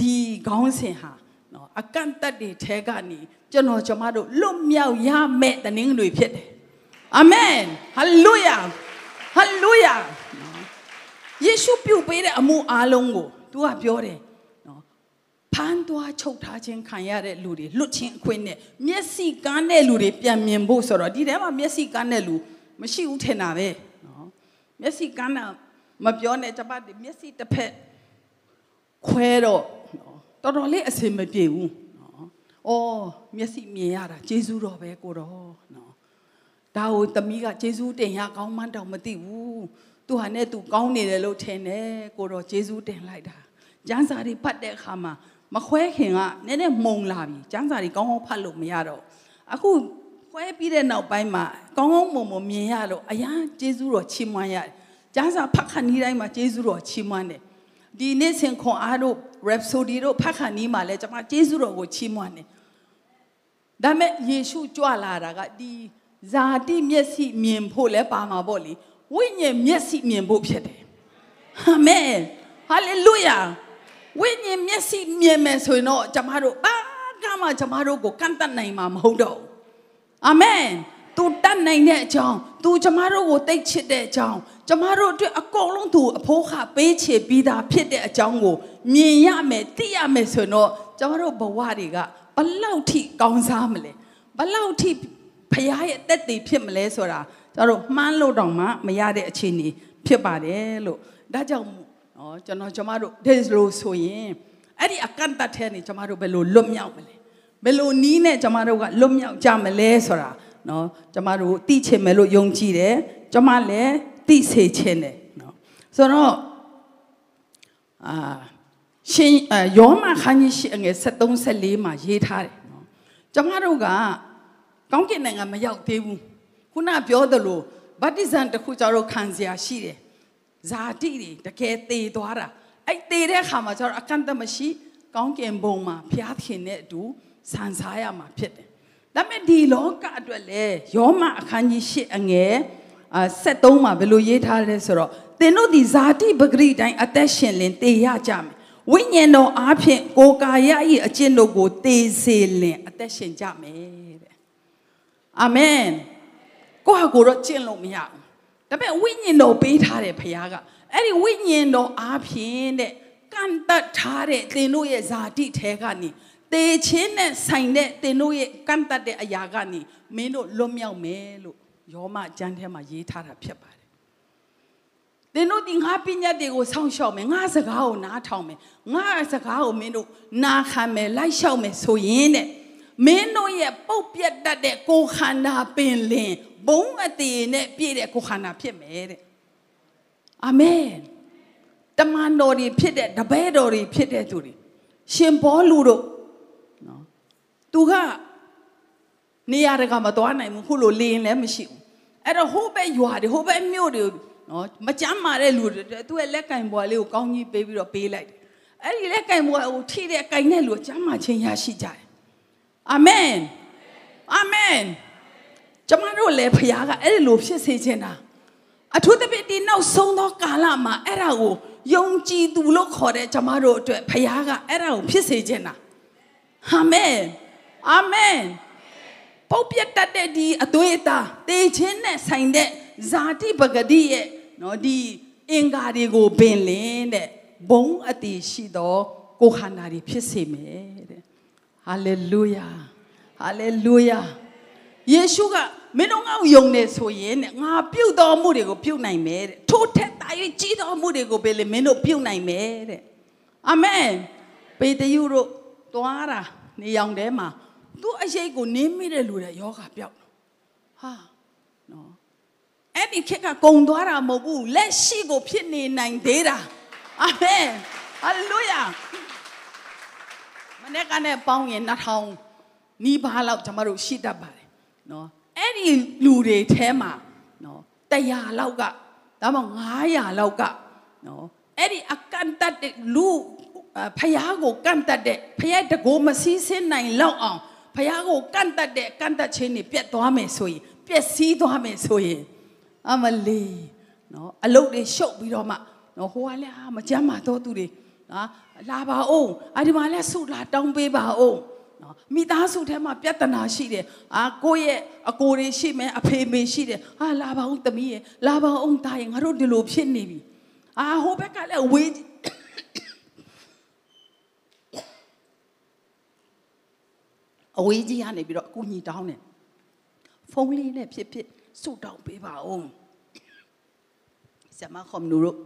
ဒီခေါင်းစဉ်ဟာနော်အကန့်တတ်တွေထဲကနေကျွန်တော်ကျမတို့လွတ်မြောက်ရမဲ့တင်းတွေဖြစ်တယ်အာမင်ဟာလေလုယာဟာလေလုယာယေရှုပြုပေးတဲ့အမှုအလုံးကိုသူကပြောတယ် ဖမ်းသွားချုပ်ထားခြင်းခံရတဲ့လူတွေလွတ်ခြင်းအခွင့်နဲ့မျက်စိကန်းတဲ့လူတွေပြန်မြင်ဖို့ဆိုတော့ဒီထဲမှာမျက်စိကန်းတဲ့လူမရှိဘူးထင်တာပဲနော်မျက်စိကန်းတာမပြောနဲ့ကျမဒီမျက်စိတစ်ဖက်ခွဲတော့တော်တော်လေးအဆင်မပြေဘူးနော်။အော်မျက်စိမြင်ရတာကျေးဇူးတော်ပဲကိုတော်နော်။ဒဒါကိုသမီးကဂျေဇူးတင်ရကောင်းမှန်းတောင်မသိဘူးသူဟာနဲ့သူကောင်းနေတယ်လို့ထင်တယ်ကိုတော့ဂျေဇူးတင်လိုက်တာကျမ်းစာတွေဖတ်တဲ့အခါမှာ မခွဲခင်ကနည်းနည်းမှုံလာပြီကျမ်းစာတွေကောင်းကောင်းဖတ်လို့မရတော့အခုခွဲပြီးတဲ့နောက်ပိုင်းမှာကောင်းကောင်းမုံမုံမြင်ရတော့အရာဂျေဇူးတော်ချီးမွမ်းရတယ်ကျမ်းစာဖတ်ခါနီးတိုင်းမှာဂျေဇူးတော်ချီးမွမ်းတယ်ဒီနေ့ဆင်ခွန်အားတို့ Rhapsody တို့ဖတ်ခါနီးမှာလဲကျွန်မဂျေဇူးတော်ကိုချီးမွမ်းတယ်ဒါမဲ့ယေရှုကြွလာတာကဒီဇာတိမျက်စိမြင်ဖို့လဲပါမှာပေါ့လေဝိညာဉ်မျက်စိမြင်ဖို့ဖြစ်တယ်အာမင်ဟာလေလုယာ ဝိညာဉ်မျက်စိမြင်မယ်ဆိုရင်တော့ကျမတို့ဘာကမှကျမတို့ကိုကန့်တတ်နိုင်မှာမဟုတ်တော့ဘူးအာမင်သူတတ်နိုင်တဲ့အကြောင်းသူကျမတို့ကိုတိတ်ချစ်တဲ့အကြောင်းကျမတို့အတွက်အကုန်လုံးသူအဖိုးခပေးချေပြီးသားဖြစ်တဲ့အကြောင်းကိုမြင်ရမယ်သိရမယ်ဆိုရင်တော့ကျမတို့ဘဝတွေကဘလောက်ထိကောင်းစားမလဲဘလောက်ထိဖခင်ရဲ့တက်တည်ဖြစ်မလဲဆိုတာကျတို့မှန်းလို့တောင်မှမရတဲ့အခြေအနေဖြစ်ပါတယ်လို့ဒါကြောင့် နော်ကျွန်တော်ကျမတို့ဒီလိုဆိုရင်အဲ့ဒီအကန့်အသတ်ထဲနေကျမတို့ဘယ်လိုလွတ်မြောက်မလဲဘယ်လိုနီးနဲ့ကျမတို့ကလွတ်မြောက်ကြမလဲဆိုတာနော်ကျမတို့သိချင်မယ်လို့ယုံကြည်တယ်ကျမလည်းသိစေချင်တယ်နော်ဆိုတော့အာရှင်ယောမခန်းကြီးရှိအငယ်73 74မှာရေးထားတယ်နော်ကျမတို့ကကောင်းကင်နိုင်ငံမရောက်သေးဘူးခုနပြောသလိုဗတ္တိဇံတစ်ခုကျတော့ခံစရာရှိတယ် ဇာတိတွေတကယ်တည်သွားတာအဲ့တည်တဲ့အခါမှာကျတော့အကန့်အသတ်မရှိကောင်းကင်ဘုံမှာဖျားခင်နဲ့အတူဆန်စားရမှာဖြစ်တယ်ဒါပေမဲ့ဒီလောကအတွက်လေယောမအခန်းကြီး၈အငယ်အာ73မှာဘယ်လိုရေးထားလဲဆိုတော့သင်တို့ဒီဇာတိပဂရိတိုင်းအသက်ရှင်လင်တည်ရကြမယ်ဝိညာဉ်တော်အားဖြင့်ကိုယ်ကာယ၏အကျင့်တို့ကိုတည်စေလင်အသက်ရှင်ကြမယ်တဲ့အာမင်ကိုယ့်ဟာကိုယ်တော့ကျင့်လို့မရဘူး ဒါပေမဲ့ဝိညာဉ်တော်ပေးထားတယ်ဖခင်ကအဲ့ဒီဝိညာဉ်တော်အားဖြင့်တဲ့ကန့်တတ်ထားတဲ့သင်တို့ရဲ့ဇာတိထဲကနေတေချင်းနဲ့ဆိုင်တဲ့သင်တို့ရဲ့ကန့်တတ်တဲ့အရာကနေမင်းတို့လွတ်မြောက်မယ်လို့ယောမကျမ်းထဲမှာရေးထားတာဖြစ်ပါတယ်သင်တို့ဒီငါပညာတွေကိုစောင့်ရှောက်မယ်ငါစကားကိုနားထောင်မယ်ငါစကားကိုမင်းတို့နားခံမယ်လိုက်ရှောက်မယ်ဆိုရင်တဲ့ မင်းတို့ရဲ့ပုတ်ပြတ်တတ်တဲ့ကိုယ်ခန္ဓာပင်လင်ဘုံအသေးနဲ့ပြည့်တဲ့ကိုယ်ခန္ဓာဖြစ်မယ်တဲ့အာမင်တမန်တော်တွေဖြစ်တဲ့တပည့်တော်တွေဖြစ်တဲ့သူတွေရှင်ဘောလူတို့နော်သူကနေရာတကာမသွားနိုင်ဘူးခုလိုလေရင်လည်းမရှိဘူးအဲ့တော့ဟိုးပဲရွာတွေဟိုးပဲမြို့တွေနော်မကြမ်းမာတဲ့လူတွေသူ့ရဲ့လက်ကင်ဘွားလေးကိုကောင်းကြီးပေးပြီးတော့ပေးလိုက်တယ်အဲ့ဒီလက်ကင်ဘွားကိုထိတဲ့ကင်တဲ့လူကကြမ်းမာခြင်းရရှိကြတယ် အာမင်အာမင်ကျမတို့လည်းဖခင်ကအဲ့ဒီလိုဖြစ်စေချင်တာအထူးသဖြင့်ဒီနောက်ဆုံးသောကာလမှာအဲ့ဒါကိုယုံကြည်သူလို့ခေါ်တဲ့ကျမတို့အတွက်ဖခင်ကအဲ့ဒါကိုဖြစ်စေချင်တာအာမင်အာမင်ပုတ်ပြတ်တတ်တဲ့ဒီအသွေးအသားတေချင်းနဲ့ဆိုင်တဲ့ဇာတိပဂတိရဲ့နော်ဒီအင်္ဂါတွေကိုပင်လင်းတဲ့ဘုံအတိရှိသောကိုခန္ဓာတွေဖြစ်စေမယ်တဲ့ ဟာလေလုယာဟာလေလုယာယေရှုကမင်းတို့ငါ့ကိုယုံနေဆိုရင်တဲ့ငါပြုတ်တော်မှုတွေကိုပြုတ်နိုင်မယ်တဲ့ထိုးထက်တာ၍ကြီးတော်မှုတွေကိုပဲလေမင်းတို့ပြုတ်နိုင်မယ်တဲ့အာမင်ပေတရုတို့သွားတာနေရောင်ထဲမှာသူ့အရေးကိုနင်းမိတဲ့လူတွေယောဂပြောက်ဟာနော်အဲ့ဒီခက်ကကုံသွားတာမဟုတ်ဘူးလက်ရှိကိုဖြစ်နေနိုင်သေးတာအာမင်ဟာလေလုယာမ နေ့ကနဲ့ပေါင်းရင်2000နီးပါးလောက်ကျွန်တော်တို့ရှိတတ်ပါတယ်နော်အဲ့ဒီလူတွေထဲမှာနော်100လောက်ကဒါမှမဟုတ်900လောက်ကနော်အဲ့ဒီအကန့်တတ်တဲ့လူဖះကိုကန့်တတ်တဲ့ဖះတကိုမစည်းစင်းနိုင်လောက်အောင်ဖះကိုကန့်တတ်တဲ့ကန့်တတ်ခြင်းတွေပြတ်သွားမယ်ဆိုရင်ပျက်စီးသွားမယ်ဆိုရင်အမလီနော်အလုတ်တွေရှုပ်ပြီးတော့မှနော်ဟိုကလည်းဟာမကြမ်းမာတော့သူတွေ နော်လာပါအောင်အဒီမှာလည်းဆုလာတောင်းပေးပါအောင်နော်မိသားစုထဲမှာပြဿနာရှိတယ်အာကိုယ့်ရဲ့အကိုတွေရှိမယ်အဖေမေရှိတယ်ဟာလာပါအောင်သမီးရဲ့လာပါအောင်တာရဲ့ငါတို့ဒီလိုဖြစ်နေပြီအာဟိုဘက်ကလည်းဝေးအဝေးကြီးကနေပြီးတော့အကူညီတောင်းတယ်ဖုန်းလေးနဲ့ဖြစ်ဖြစ်စုတောင်းပေးပါဦးဆမခမနူတို့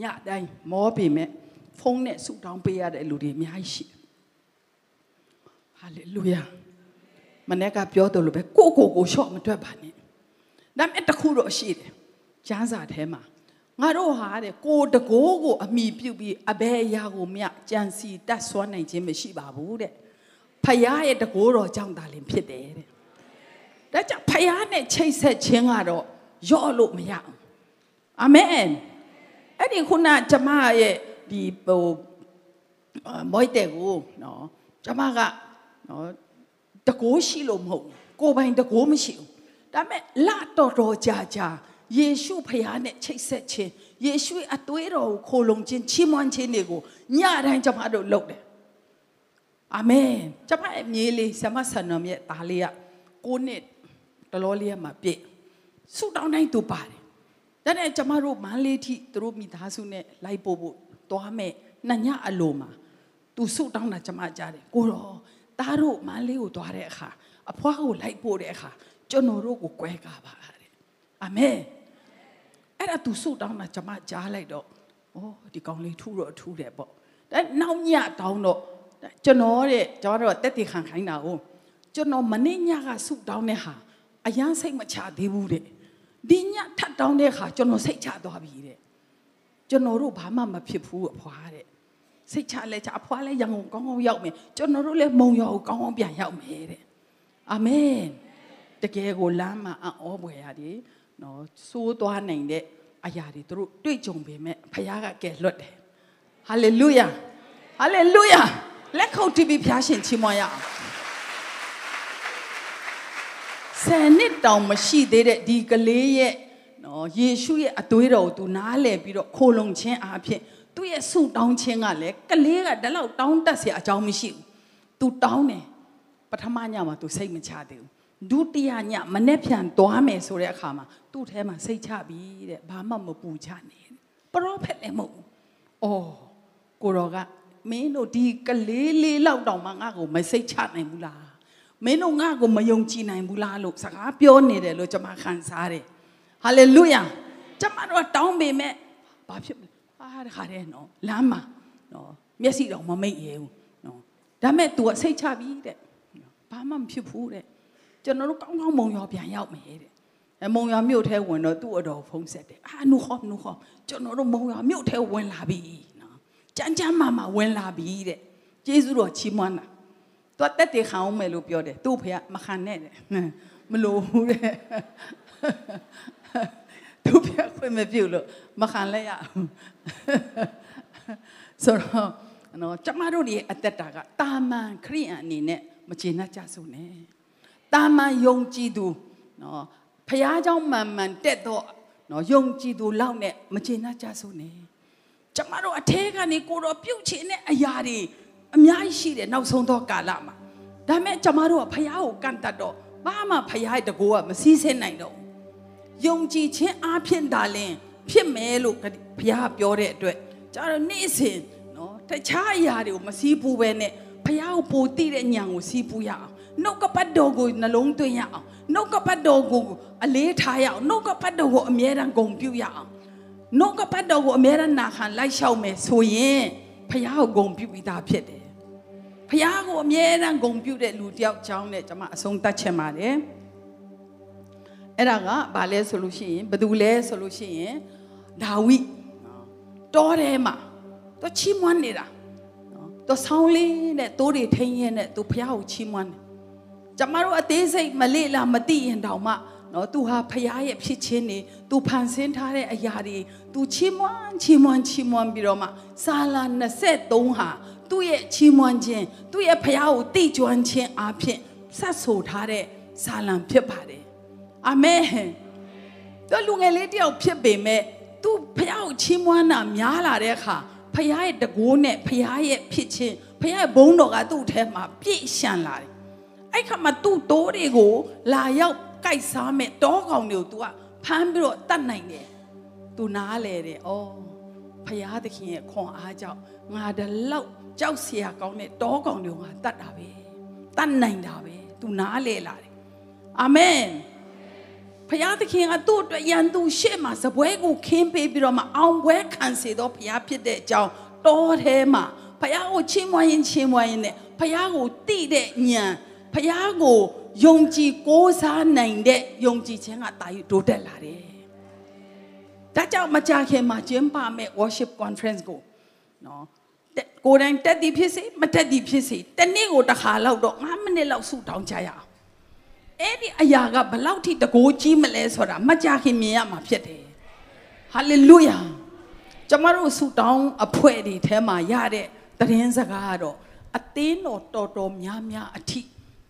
ညတိုင်းမောပေမဲ့ ဖုန်းနဲ့စုတောင်းပေးရတဲ့လူတွေအများကြီးရှိတယ်ဟာလေလုယာမနေ့ကပြောတယ်လို့ပဲကိုကိုကိုရှော့မတွက်ပါနဲ့ဒါပေမဲ့တစ်ခုတော့ရှိတယ်ကျမ်းစာထဲမှာငါတို့ဟာတဲ့ကိုတကိုးကိုအမိပြုတ်ပြီးအဘယ်အရာကိုမြကြံစီတတ်ဆွမ်းနိုင်ခြင်းမရှိပါဘူးတဲ့ဖခင်ရဲ့တကိုးတော်ကြောင့်သာလင်ဖြစ်တယ်တဲ့ဒါကြောင့်ဖခင်နဲ့ချိတ်ဆက်ခြင်းကတော့ရော့လို့မရအောင်အာမင်အဲ့ဒီခုနကျမရဲ့ ဒီဟိုမွိုက်တဲ့ကိုနော်ကျမကနော်တကိုးရှိလို့မဟုတ်ဘူးကိုယ်ပိုင်တကိုးမရှိဘူးဒါပေမဲ့လတော်တော်ကြာကြာယေရှုဖခင်နဲ့ချိတ်ဆက်ခြင်းယေရှုရဲ့အသွေးတော်ကိုခိုလုံခြင်းချီးမွမ်းခြင်းတွေကိုညတိုင်းကျမတို့လုပ်တယ်အာမင်ကျမရဲ့မြေးလေးဆမဆန်တော်မြတ်သားလေးကကိုနှစ်တလောလေးမှာပြည့်ဆုတောင်းတိုင်းသူပါတယ်ဒါနဲ့ကျမတို့မန်းလေးထိသူတို့မိသားစုနဲ့လိုက်ပို့ဖို့ သွားမဲ့နှစ်ညအလိုမှာသူဆုတောင်းတာကျမကြားတယ်ကိုတော့သားတို့မန်းလေးကိုသွားတဲ့အခါအဖွားကိုလိုက်ပို့တဲ့အခါကျွန်တော်တို့ကိုကွဲကားပါတဲ့အာမင်အဲ့ဒါသူဆုတောင်းတာကျမကြားလိုက်တော့ဩဒီကောင်လေးထူတော့ထူတယ်ပေါ့ဒါနောက်ညတောင်းတော့ကျွန်တော်တဲ့ကျွန်တော်တက်တီခံခိုင်းတာ哦ကျွန်တော်မနေ့ညကဆုတောင်းတဲ့ဟာအရန်စိတ်မချသေးဘူးတဲ့ဒီညထပ်တောင်းတဲ့ခါကျွန်တော်စိတ်ချသွားပြီတဲ့ ကျွန်တော်တို့ဘာမှမဖြစ်ဘူးအဖွာတဲ့စိတ်ချလဲချအဖွာလဲရန်ကုန်ကောင်းကောင်းရောက်မယ်ကျွန်တော်တို့လည်းမုံရောကောင်းကောင်းပြန်ရောက်မယ်တဲ့အာမင်တကယ်ကိုလမ်းမှာအောဘွယ်ရတယ်နော်စိုးသွားနိုင်တဲ့အရာတွေတို့တွေ့ကြုံပေမဲ့ဖခင်ကကယ်လွတ်တယ်ဟာလေလုယာဟာလေလုယာလက်ခုပ်တီးပြီးဖျားရှင်ချီးမွမ်းရအောင်ဆယ်နှစ်တောင်မရှိသေးတဲ့ဒီကလေးရဲ့ နော်ယေရှုရဲ့အသွေးတော်ကိုသူနားလည်ပြီးတော့ခိုလုံခြင်းအားဖြင့်သူ့ရဲ့ဆုတောင်းခြင်းကလည်းကလေးကဒီလောက်တောင်းတတ်စရာအကြောင်းမရှိဘူး။ तू တောင်းတယ်ပထမညမှာ तू စိတ်မချသေးဘူး။ဒုတိယညမနေ့ပြန်သွားမယ်ဆိုတဲ့အခါမှာသူ့ထဲမှာစိတ်ချပြီတဲ့ဘာမှမပူချနဲ့ပရောဖက်လည်းမဟုတ်ဘူး။အော်ကိုတော်ကမင်းတို့ဒီကလေးလေးလောက်တောင်မှငါ့ကိုမစိတ်ချနိုင်ဘူးလား။မင်းတို့ငါ့ကိုမယုံကြည်နိုင်ဘူးလားလို့စကားပြောနေတယ်လို့ကျွန်မခံစားတယ်။ ဟာလေလုယာ။ကျွန်မတို့တောင်းပေမဲ့ဘာဖြစ်မလဲ။အာတခါတည်းနော်လမ်းမှာနော်မျက်စိတော့မမိတ်ရဲဘူးနော်။ဒါမဲ့ तू ကစိတ်ချပြီတဲ့။ဘာမှမဖြစ်ဘူးတဲ့။ကျွန်တော်တို့ကောင်းကောင်းမုံရောပြန်ရောက်မယ်တဲ့အမုံရွာမြို့ထဲဝင်တော့သူ့အတော်ဖုံးဆက်တယ်အာနုခေါနုခေါကျွန်တော်တို့မုံရွာမြို့ထဲဝင်လာပြီနော်ကြမ်းကြမ်းမာမာဝင်လာပြီတဲ့ကျေးဇူးတော်ချီးမွမ်းတာသူတက်တေခံအောင်မယ်လို့ပြောတယ်သူ့ဖေကမခံနဲ့တဲ့မလို့ဘူးတဲ့ သူဖေခွင့်မပြုတ်လို့မခံလဲရအောင်ဆိုတော့နော်ကျမတို့ရဲ့အသက်တာကတာမန်ခရိယန်အနေနဲ့မကျေနပ်ကြစုနဲ့တာမန်ယုံကြည်သူနော်ဖះเจ้าမှန်မှန်တက်တော့နော်ယုံကြည်သူလောက်နဲ့မကျေနပ်ကြစုနဲ့ကျမတို့အထဲကနေကိုတော့ပြုတ်ချင်တဲ့အရာတွေအများကြီးရှိတယ်နောက်ဆုံးတော့ကာလမှာဒါမဲ့ကျမတို့ကဖះကိုကန့်တတ်တော့ဘာမှဖះရဲ့တကိုးကမစည်းစင်းနိုင်တော့ ယုံကြည်ခြင်းအားဖြင့်ဒါလင်ဖြစ်မယ်လို့ဘုရားပြောတဲ့အတွက်ကျတော့နေ့စဉ်နော်တခြားအရာတွေကိုမစည်းဘူးပဲနဲ့ဘုရားကိုပိုတည်တဲ့ညံကိုစည်းဘူးရအောင်နှုတ်ကပတ်တော်ကိုနှလုံးသွင်းရအောင်နှုတ်ကပတ်တော်ကိုအလေးထားရအောင်နှုတ်ကပတ်တော်ကိုအမြဲတမ်းဂုဏ်ပြုရအောင်နှုတ်ကပတ်တော်ကိုအမြဲတမ်းနာခံလိုက်လျှောက်မယ်ဆိုရင်ဘုရားကိုဂုဏ်ပြုပြီးသားဖြစ်တယ်ဘုရားကိုအမြဲတမ်းဂုဏ်ပြုတဲ့လူတယောက်ကြောင်းနဲ့ကျွန်မအဆုံးသတ်ချင်ပါတယ် အဲ့ဒါကဘာလဲဆိုလို့ရှိရင်ဘယ်သူလဲဆိုလို့ရှိရင်ဒါဝိတောထဲမှာသူချီးမွမ်းနေတာနော်သူဆောင်းလေးနဲ့တိုးတွေထိန်းရင်းနဲ့သူဖះကိုချီးမွမ်းတယ်ကျမတို့အသေးစိတ်မလေ့လာမသိရင်တောင်မှနော်သူဟာဖះရဲ့ဖြစ်ခြင်းနေသူဖန်ဆင်းထားတဲ့အရာတွေသူချီးမွမ်းချီးမွမ်းချီးမွမ်းပြီးတော့မှစာလာ23ဟာသူ့ရဲ့ချီးမွမ်းခြင်းသူ့ရဲ့ဖះကိုတိကျွမ်းခြင်းအဖြစ်ဆက်ဆိုထားတဲ့စာလံဖြစ်ပါတယ် အာမင်သူလူငယ်လေးတယောက်ဖြစ်ပေမဲ့သူဖះကိုချီးမွမ်းတာများလာတဲ့အခါဖះရဲ့တကိုးနဲ့ဖះရဲ့ဖြစ်ခြင်းဖះရဲ့ဘုန်းတော်ကသူ့ထဲမှာပြည့်ရှံလာတယ်အဲ့ခါမှာသူ့တိုးတွေကို လာရောက်ကြိုက်စားမဲ့တောကောင်တွေကို तू ကဖမ်းပြီးတော့တတ်နိုင်တယ် तू နားလေတယ်ဩဖះသခင်ရဲ့ခွန်အားကြောင့်ငါတလောက်ကြောက်เสียကောင်းတဲ့တောကောင်တွေကိုငါတတ်တာပဲတတ်နိုင်တာပဲ तू နားလေလာတယ်အာမင် ဖျားသခင်ကသူ့အတွက်ရန်သူရှေ့မှာစပွဲကိုခင်းပေးပြီးတော့မှအောင်ပွဲခံစေတော့ဖျားဖြစ်တဲ့အကြောင်းတောထဲမှာဖျားကိုချင်းမွားရင်ချင်းမွားရင်နဲ့ဖျားကိုတိတဲ့ညံဖျားကိုယုံကြည်ကိုးစားနိုင်တဲ့ယုံကြည်ခြင်းကတာယူတိုးတက်လာတယ်။ဒါကြောင့်မကြခင်မှာကျင်းပမဲ့ worship conference ကိုနော်တက်ကိုယ်တိုင်တက်သည်ဖြစ်စေမတက်သည်ဖြစ်စေတနေ့ကိုတစ်ခါလောက်တော့9မိနစ်လောက်ဆုတောင်းကြရအောင်။ အဲ့ဒီအရာကဘလောက်ထိတကိုးကြီးမလဲဆိုတာမကြခင်မြင်ရမှာဖြစ်တယ်။ဟာလေလုယာ။ကျမတို့ဆုတောင်းအဖွဲ့တွေထဲမှာရတဲ့သတင်းစကားကတော့အသင်းတော်တော်တော်များများအထိ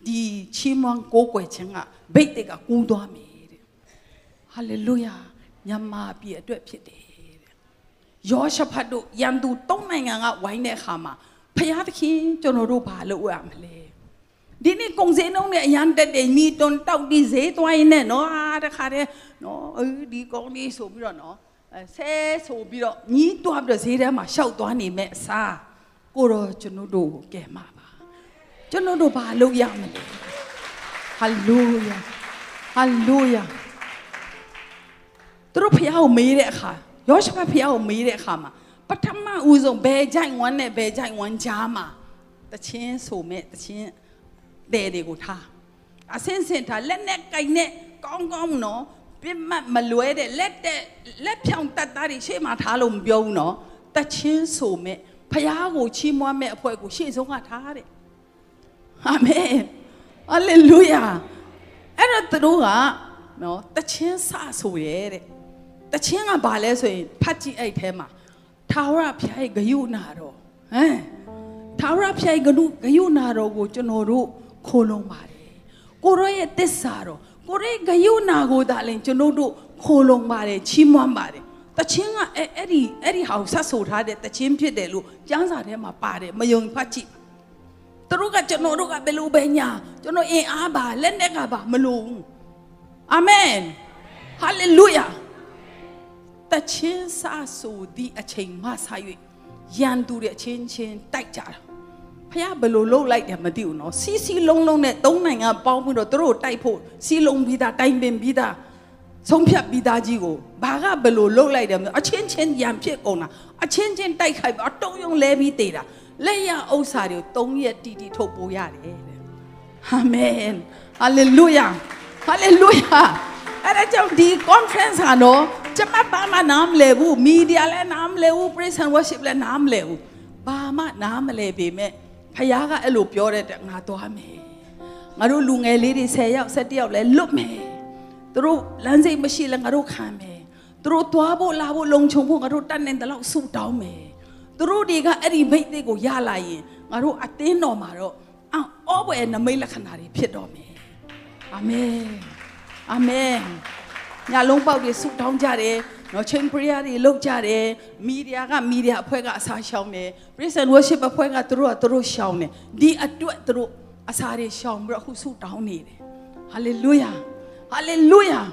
ဒီချီးမွမ်းကိုးကွယ်ခြင်းကဘိတ်တွေကကူးသွားမယ်တဲ့ဟာလေလုယာညမာပြည့်အတွက်ဖြစ်တယ်တဲ့ယောရှဖတ်တို့ယန်သူသုံးနိုင်ငံကဝိုင်းတဲ့အခါမှာဖျားသခင်ကျွန်တော်တို့ဘာလုပ်ရမလဲ ဒီနေ့ကုံစင်းလုံးနဲ့အရန်တက်တယ်မိတွန်တောက်ဒီဈေးသွားရင်နဲ့နော်အာတခါတည်းနော်အဲဒီကုံလေးဆိုပြီးတော့နော်အဲဆဲဆိုပြီးတော့ညီးတွားပြီးတော့ဈေးထဲမှာရှောက်သွားနေမဲ့အစားကိုတော့ကျွန်တော်တို့ကိုကဲမှာပါကျွန်တော်တို့ဘာလုပ်ရမလဲဟာလေလုယာဟာလေလုယာသူတို့ဖះကိုမေးတဲ့အခါယောရှဖတ်ဖះကိုမေးတဲ့အခါမှာပထမဦးဆုံးဘယ်ကြိုင်ဝမ်းနဲ့ဘယ်ကြိုင်ဝမ်းကြားမှာတချင်းဆိုမဲ့တချင်း တဲ့တွေကိုထားအစင်းစင်ထားလက်နဲ့ကင်နဲ့ကောင်းကောင်းနော်ပြစ်မှတ်မလွဲတဲ့လက်တဲ့လက်ဖြောင်တတ်တာတွေရှေ့မှာထားလို့မပြောဘူးနော်တချင်းဆိုမဲ့ဖះကိုချီးမွမ်းမဲ့အဖွဲ့ကိုရှေ့ဆုံးကထားတဲ့အာမင်ဟာလေလုယာအဲ့တော့သူတို့ကနော်တချင်းစဆိုရဲတဲ့တချင်းကဘာလဲဆိုရင်ဖတ်ကြည့်အဲ့ထဲမှာထာဝရဘုရားရဲ့ဂယုဏတော်ဟမ်ထာဝရဘုရားရဲ့ဂယုဂယုဏတော်ကိုကျွန်တော်တို့ ခိုးလုံးပါတယ်ကိုရောရဲ့တစ္ဆာတော်ကိုရောရဲ့ဂယုဏကိုသာလဲကျွန်တော်တို့ခိုးလုံးပါတယ်ချီးမွမ်းပါတယ်တချင်းကအဲ့အဲ့ဒီအဲ့ဒီဟာကိုဆက်ဆိုထားတဲ့တချင်းဖြစ်တယ်လို့ကျမ်းစာထဲမှာပါတယ်မယုံဖတ်ကြည့်သူတို့ကကျွန်တော်တို့ကဘယ်လိုပဲညာကျွန်တော်အင်အားပါလက်နဲ့ကပါမလို့ဘူးအာမင်ဟာလေလုယာတချင်းဆာဆိုသည့်အချိန်မှဆာ၍ရန်သူတွေအချင်းချင်းတိုက်ကြတာ ဖះဘယ်လိုလုပ်လိုက်တယ်မသိဘူးနော်စီစီလုံးလုံးနဲ့သုံးနိုင်ငံပေါင်းပြီးတော့သူတို့တိုက်ဖို့စီလုံးပြီးသားတိုင်ပင်ပြီးသားဆုံးဖြတ်ပြီးသားကြီးကိုဘာကဘယ်လိုလုပ်လိုက်တယ်မသိအချင်းချင်းရန်ဖြစ်ကုန်တာအချင်းချင်းတိုက်ခိုက်ပြီးအတုံးယုံလဲပြီးတေးတာလက်ရဥစ္စာတွေကို၃ရက်တီတီထုတ်ပိုးရတယ်တဲ့အာမင်ဟာလေလုယာဟာလေလုယာအဲ့ဒါကြောင့်ဒီ conference ဟာနော်ကျမဘာမှနားမလဲဘူး media လည်းနားမလဲဘူး praise and worship လည်းနားမလဲဘူးဘာမှနားမလဲပေမဲ့ ဖခင်ကအဲ့လိုပြောတဲ့ငါသွားမယ်ငါတို့လူငယ်လေးတွေ10ယောက်17ယောက်လည်းလွတ်မယ်သူတို့လမ်းစိတ်မရှိလဲငါတို့ခံမယ်သူတို့သွားဖို့လာဖို့လုံခြုံဖို့ငါတို့တတ်နိုင်တဲ့လောက်ဆုတောင်းမယ်သူတို့တွေကအဲ့ဒီမိတ်သေးကိုရလာရင်ငါတို့အသင်းတော်မှာတော့အော်ဘွယ်နမိတ်လက္ခဏာတွေဖြစ်တော်မယ်အာမင်အာမင်ညလုံးပေါက်တွေဆုတောင်းကြတယ် နော်ချင်းပရိယာတွေလုပ်ကြတယ်မီဒီယာကမီဒီယာအဖွဲ့ကအစားရှောင်းတယ် praise and worship အဖွဲ့ကသူတို့ကသူတို့ရှောင်းတယ်ဒီအတွက်သူတို့အစားတွေရှောင်းပြီးတော့အခုဆုတောင်းနေတယ် hallelujah hallelujah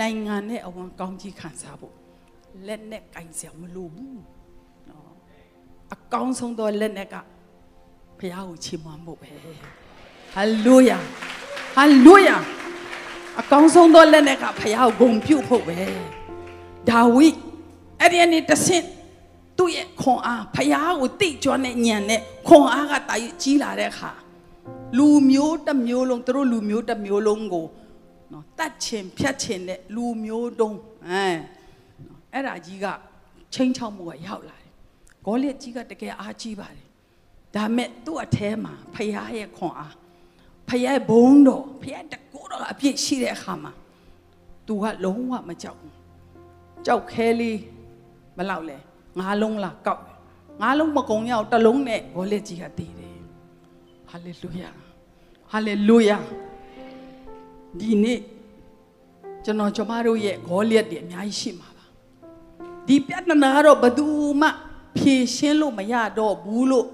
နိုင်ငံနဲ့အဝန်ကောင်းကြီးခံစားဖို့လက်နဲ့ကင်ဆရာမလိုဘူးနော်အကောင်းဆုံးသောလက်နဲ့ကဖះကိုချီးမွမ်းဖို့ပဲဟာလေလုယာဟာလေလုယာအကောင်းဆုံးသောလက်နဲ့ကဖះကိုဂုဏ်ပြုဖို့ပဲ ဒါဝိအဲ့ဒီအနေတဆင့်သူ့ရဲ့ခွန်အားဖះကိုတိကျွမ်းတဲ့ညံနဲ့ခွန်အားကတာကြီးလာတဲ့အခါလူမျိုးတစ်မျိုးလုံးသူတို့လူမျိုးတစ်မျိုးလုံးကိုနော်တတ်ချင်ဖြတ်ချင်တဲ့လူမျိုးတုံးအဲအဲ့ဒါကြီးကချင်းချောက်မှုကရောက်လာတယ်ဂေါလိကြီးကတကယ်အားကြီးပါတယ်ဒါမဲ့သူ့အแทမှာဖះရဲ့ခွန်အားဖះဘုံတော်ဖះတကူတော်အပြည့်ရှိတဲ့အခါမှာ तू ကလုံးဝမကြောက်ဘူး ကြောက်ခဲလေးမလောက်လဲငါးလုံးလားကောက်ငါးလုံးမကုံရောက်တစ်လုံးနဲ့ဂေါလိကြီးကတည်တယ်ဟာလေလုယာဟာလေလုယာဒီနေ့ကျွန်တော်ကျမတို့ရဲ့ဂေါလိယတွေအများကြီးရှိမှာပါဒီပြဿနာကတော့ဘယ်သူမှဖြေရှင်းလို့မရတော့ဘူးလို့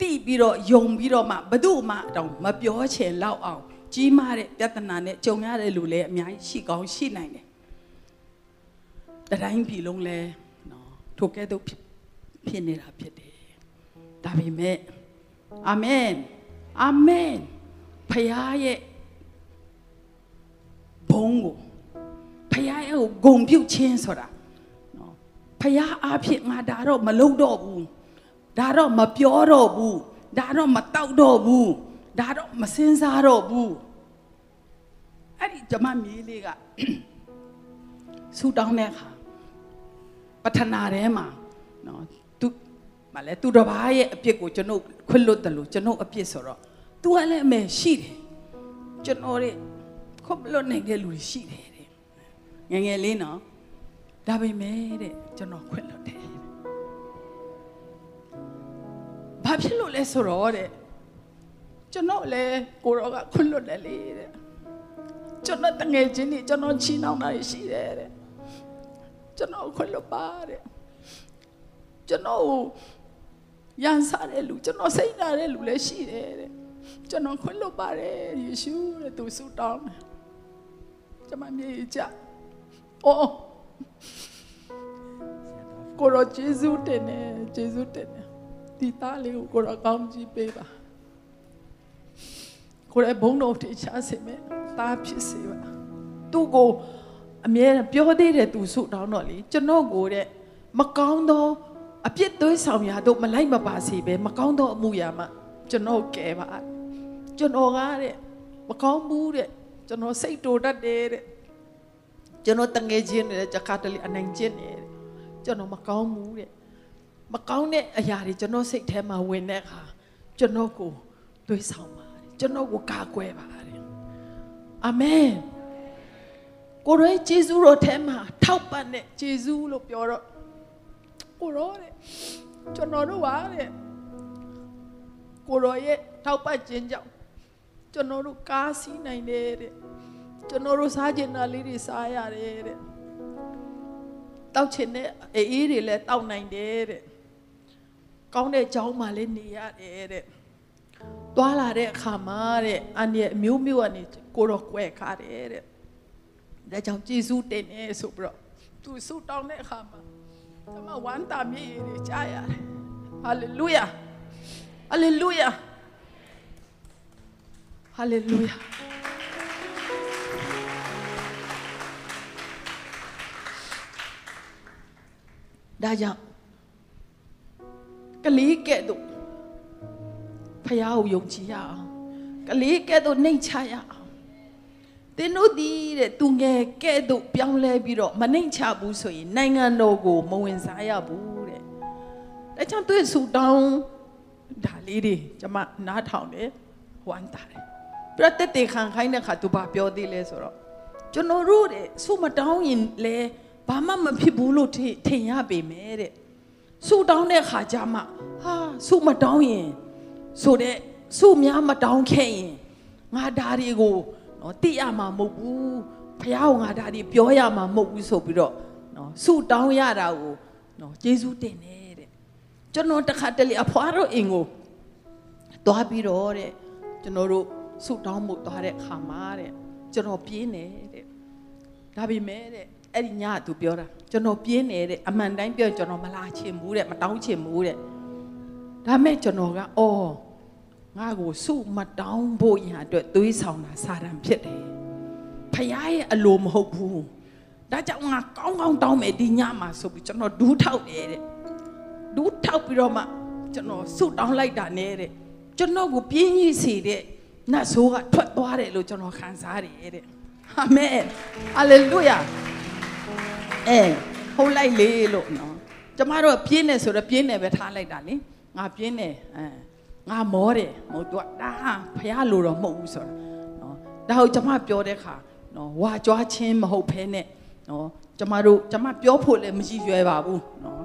တိပြီးတော့ယုံပြီးတော့မှဘယ်သူမှတောင်မပြောချင်လောက်အောင် ကြီးမားတဲ့ပြဿနာနဲ့ကြုံရတဲ့လူလည်းအများကြီးရှိကောင်းရှိနိုင်တယ် တတိုင်းပြည်လုံးလဲနော်ထိုကဲ့သို့ဖြစ်နေတာဖြစ်တယ်ဒါပေမဲ့အာမင်အာမင်ဖခင်ရဲ့ဘုံကိုဖခင်ရဲ့ဂုံပြုတ်ခြင်းဆိုတာနော်ဖခင်အားဖြင့်ငါဒါတော့မလုပ်တော့ဘူးဒါတော့မပြောတော့ဘူးဒါတော့မတောက်တော့ဘူးဒါတော့မစင်စားတော့ဘူးအဲ့ဒီကျမမြေးလေးကဆူတောင်းတဲ့အခါ ပထနာထဲမှာနော်သူမလဲသူတစ်ပါးရဲ့အပြစ်ကိုကျွန်တော်ခွင့်လွတ်တယ်လို့ကျွန်တော်အပြစ်ဆိုတော့ तू ကလည်းအမေရှိတယ်ကျွန်တော်ရဲ့ခွင့်မလွတ်နိုင်တဲ့လူတွေရှိတယ်တဲ့ငယ်ငယ်လေးနော်ဒါပေမဲ့တဲ့ကျွန်တော်ခွင့်လွတ်တယ်ဘာဖြစ်လို့လဲဆိုတော့တဲ့ကျွန်တော်လည်းကိုရောကခွင့်လွတ်တယ်လေတဲ့ကျွန်တော်တငယ်ချင်းတွေကျွန်တော်ချီနှောင်းတာရှိတယ်တဲ့ ကျွန်တော်ခွင့်လွတ်ပါတဲ့ကျွန်တော်ရန်စားတဲ့လူကျွန်တော်စိတ်နာတဲ့လူလည်းရှိတယ်တဲ့ကျွန်တော်ခွင့်လွတ်ပါတယ်ယေရှုတဲ့သူဆုတောင်းတယ်ကျွန်မမြေကြအော်ကိုရောဂျေဇုတင်တယ်ဂျေဇုတင်တယ်ဒီသားလေးကိုကိုရောကောင်းကြီးပေးပါကိုရဲဘုံတော်တေချာစေမယ်သားဖြစ်စေပါသူ့ကို အမြဲတမ်းပြောသေးတယ်သူဆုတောင်းတော့လေကျွန်တော်ကိုတဲ့မကောင်းသောအပြစ်သွေးဆောင်ရာတို့မလိုက်မပါစေပဲမကောင်းသောအမှုရာမှကျွန်တော်ကယ်ပါကျွန်တော်ကတဲ့မကောင်းဘူးတဲ့ကျွန်တော်စိတ်တူတတ်တယ်တဲ့ကျွန်တော်တငယ်ချင်းတွေကြခါတလေအနိုင်ကျင့်နေတယ်ကျွန်တော်မကောင်းဘူးတဲ့မကောင်းတဲ့အရာတွေကျွန်တော်စိတ်ထဲမှာဝင်တဲ့အခါကျွန်တော်ကိုသွေးဆောင်ပါတယ်ကျွန်တော်ကိုကာကွယ်ပါတယ်အာမင် ကိုရောယေရှုတော်ထဲမှာထောက်ပံ့တဲ့ယေရှုလို့ပြောတော့ကိုရောတဲ့ကျွန်တော်တို့ပါတဲ့ကိုရောရဲ့ထောက်ပံ့ခြင်းကြောင့်ကျွန်တော်တို့ကားစီးနိုင်တယ်တဲ့ကျွန်တော်တို့စားကျင်တာလေးတွေစားရတယ်တဲ့တောက်ချင်တဲ့အေးတွေလည်းတောက်နိုင်တယ်တဲ့ကောင်းတဲ့ကြောင်းမှလည်းနေရတယ်တဲ့တွာလာတဲ့အခါမှာတဲ့အန်ရဲ့အမျိုးမျိုးကနေကိုတော့ကွဲခါတယ်တဲ့ ဒါကြောင့်ကျေးဇူးတင်နေဆိုပြီးတော့သူဆုတောင်းတဲ့အခါမှာကျွန်မဝမ်းသာမြေတွေကြားရတယ်ဟာလေလုယာဟာလေလုယာဟာလေလုယာဒါကြောင့်ကလေးကဲ့သို့ဖះကိုယုံကြည်ရအောင်ကလေးကဲ့သို့နှိမ်ချရအောင် တင်းတို့ဒီတဲ့သူငယ်ကဲ့သို့ပြောင်းလဲပြီးတော့မနှိမ်ချဘူးဆိုရင်နိုင်ငံတော်ကိုမဝင်စားရဘူးတဲ့ဒါကြောင့်သူ့ဆူတောင်းဒါလေးတွေကျွန်မနားထောင်တယ်ဝမ်းတာတယ်ပြတ်တက်တေခံခိုင်းတဲ့ခါသူဘာပြောသေးလဲဆိုတော့ကျွန်တော်တို့တဲ့ဆုမတောင်းရင်လဲဘာမှမဖြစ်ဘူးလို့ထင်ရပေမဲ့တဲ့ဆုတောင်းတဲ့ခါကျမှဟာဆုမတောင်းရင်ဆိုတဲ့ဆုများမတောင်းခဲ့ရင်ငါဒါတွေကို နော်သိရမှာမဟုတ်ဘူးဖះကငါဒါတွေပြောရမှာမဟုတ်ဘူးဆိုပြီးတော့နော်ဆုတောင်းရတာကိုနော်ယေရှုတင်နေတဲ့ကျွန်တော်တခါတလေအဖွားတို့အင်ကိုတွားပြီးတော့တဲ့ကျွန်တော်တို့ဆုတောင်းမှုတွားတဲ့ခါမှာတဲ့ကျွန်တော်ပြင်းနေတဲ့ဒါပေမဲ့တဲ့အဲ့ဒီညကသူပြောတာကျွန်တော်ပြင်းနေတဲ့အမှန်တိုင်းပြောကျွန်တော်မလာချင်ဘူးတဲ့မတောင်းချင်ဘူးတဲ့ဒါမဲ့ကျွန်တော်ကအော် ငါ့ကိုစုမတောင်းဖို့ရအတွက်သွေးဆောင်တာစာတန်ဖြစ်တယ်ဖခင်ရဲ့အလိုမဟုတ်ဘူးဒါကြောင့်ငါကောင်းကောင်းတောင်းမယ်ဒီညမှာဆိုပြီးကျွန်တော်ဒူးထောက်တယ်တဲ့ဒူးထောက်ပြီးတော့မှကျွန်တော်စုတောင်းလိုက်တာနဲ့တဲ့ကျွန်တော်ကိုပြင်းကြီးစေတဲ့နတ်ဆိုးကထွက်သွားတယ်လို့ကျွန်တော်ခံစားရတယ်တဲ့အာမင်ဟာလေလုယာအဲဟုတ်လိုက်လေလို့နော်ကျမတို့ပြင်းနေဆိုတော့ပြင်းနေပဲထားလိုက်တာလေငါပြင်းနေအဲ ငါမောတယ်မဟုတ်တော့ဒါဖះလိုတော့မဟုတ်ဘူးဆိုတာနော်ဒါဟုတ်ကျမပြောတဲ့ခါနော်ဝါကြွားချင်းမဟုတ်ဖဲနဲ့နော်ကျမတို့ကျမပြောဖို့လည်းမရှိရွယ်ပါဘူးနော်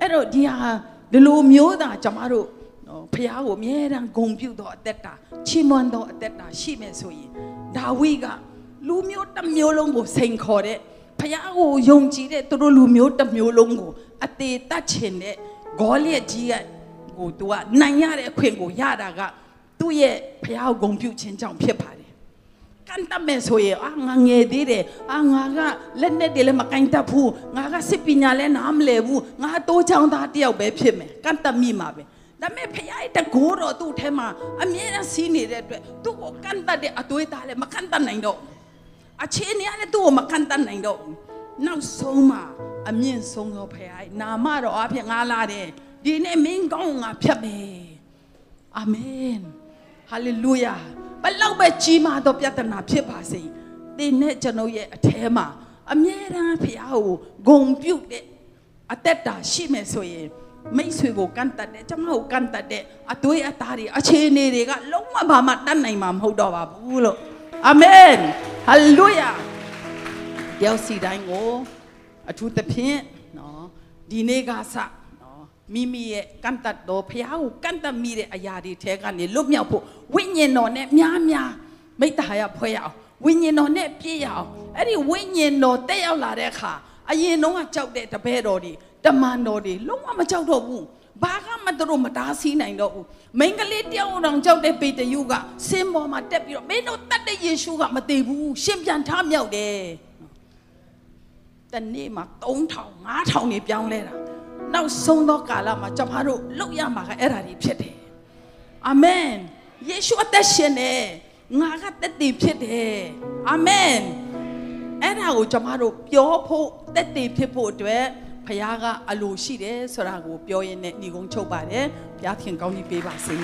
အဲ့တော့ဒီဟာဒီလိုမျိုးသာကျမတို့နော်ဖះကိုအမြဲတမ်းဂုံပြုတ်တော့အသက်တာချီးမွမ်းတော့အသက်တာရှိမယ်ဆိုရင်ဒါဝိကလူမျိုးတစ်မျိုးလုံးကိုစိန်ခေါ်တဲ့ဖះကိုယုံကြည်တဲ့သူတို့လူမျိုးတစ်မျိုးလုံးကိုအသေးတတ်ချင်တဲ့ဂေါလိယကြီးက ကို तू ကနိုင်ရတဲ့အခွင့်ကိုရတာကသူ့ရဲ့ဖះကိုဂုံပြုတ်ခြင်းကြောင့်ဖြစ်ပါတယ်ကန်တမဲဆိုရင်အာငါငယ်သေးတယ်အာငါကလက်နဲ့တည်းလည်းမကင်တတ်ဘူးငါကစစ်ပညာလည်းနားမလည်ဘူးငါတိုးချောင်းသားတယောက်ပဲဖြစ်မယ်ကန်တမိမှာပဲဒါပေမဲ့ဖခင်ရဲ့တကိုးတော်သူ့ထဲမှာအမြဲတမ်းစီးနေတဲ့အတွက်သူ့ကိုကန်တတ်တဲ့အသွေးသားလည်းမကန်တတ်နိုင်တော့အခြေအနေကလည်းသူ့ကိုမကန်တတ်နိုင်တော့နောက်ဆုံးမှာအမြင့်ဆုံးသောဖခင်နာမတော်အဖြစ်ငါလာတယ် ဒီနေ့မင်းကောင်းငါဖြတ်မယ်အာမင်ဟာလေလုယာဘလောက်ပဲကြီးမားသောပြဿနာဖြစ်ပါစေသင်နဲ့ကျွန်တော်ရဲ့အထဲမှာအမြဲတမ်းဖျားကိုဂုံပြုတ်တဲ့အသက်တာရှိမယ်ဆိုရင်မိတ်ဆွေကိုကန့်တတ်တယ်ကျမကိုကန့်တတ်တဲ့အသွေးအသားတွေအခြေအနေတွေကလုံးဝဘာမှတတ်နိုင်မှာမဟုတ်တော့ပါဘူးလို့အာမင်ဟာလေလုယာတယောက်စီတိုင်းကိုအထူးသဖြင့်နော်ဒီနေ့ကစနော် မိမိရဲ့ကန့်တတ်တော်ဖျားကိုကန့်တတ်မိတဲ့အရာတွေထဲကနေလွတ်မြောက်ဖို့ဝိညာဉ်တော်နဲ့များများမိတ္တဟာယဖွဲ့ရအောင်ဝိညာဉ်တော်နဲ့ပြည့်ရအောင်အဲ့ဒီဝိညာဉ်တော်တက်ရောက်လာတဲ့အခါအရင်တော့ကကြောက်တဲ့တပည့်တော်တွေတမန်တော်တွေလုံးဝမကြောက်တော့ဘူးဘာကမှသူတို့မတားဆီးနိုင်တော့ဘူးမိန်းကလေးတယောက်အောင်ကြောက်တဲ့ပေတရုကဆင်းပေါ်မှာတက်ပြီးတော့မင်းတို့တတ်တဲ့ယေရှုကမသေးဘူးရှင်ပြန်ထမြောက်တယ်တနေ့မှာ3000 5000နေပြောင်းလဲတာ နောက်ဆုံးသောကာလမှာကျွန်တော်တို့လောက်ရမှာကအဲ့ဒါတွေဖြစ်တယ်အာမင်ယေရှုအသက်ရှင်တယ်ငါကတက်တည်ဖြစ်တယ်အာမင်အဲ့ဒါကိုကျွန်တော်တို့ပြောဖို့တက်တည်ဖြစ်ဖို့အတွက်ဖခင်ကအလိုရှိတယ်ဆိုတာကိုပြောရင်းနဲ့ညီကုန်းချုပ်ပါတယ်ဘုရားခင်ကောင်းကြီးပေးပါစေ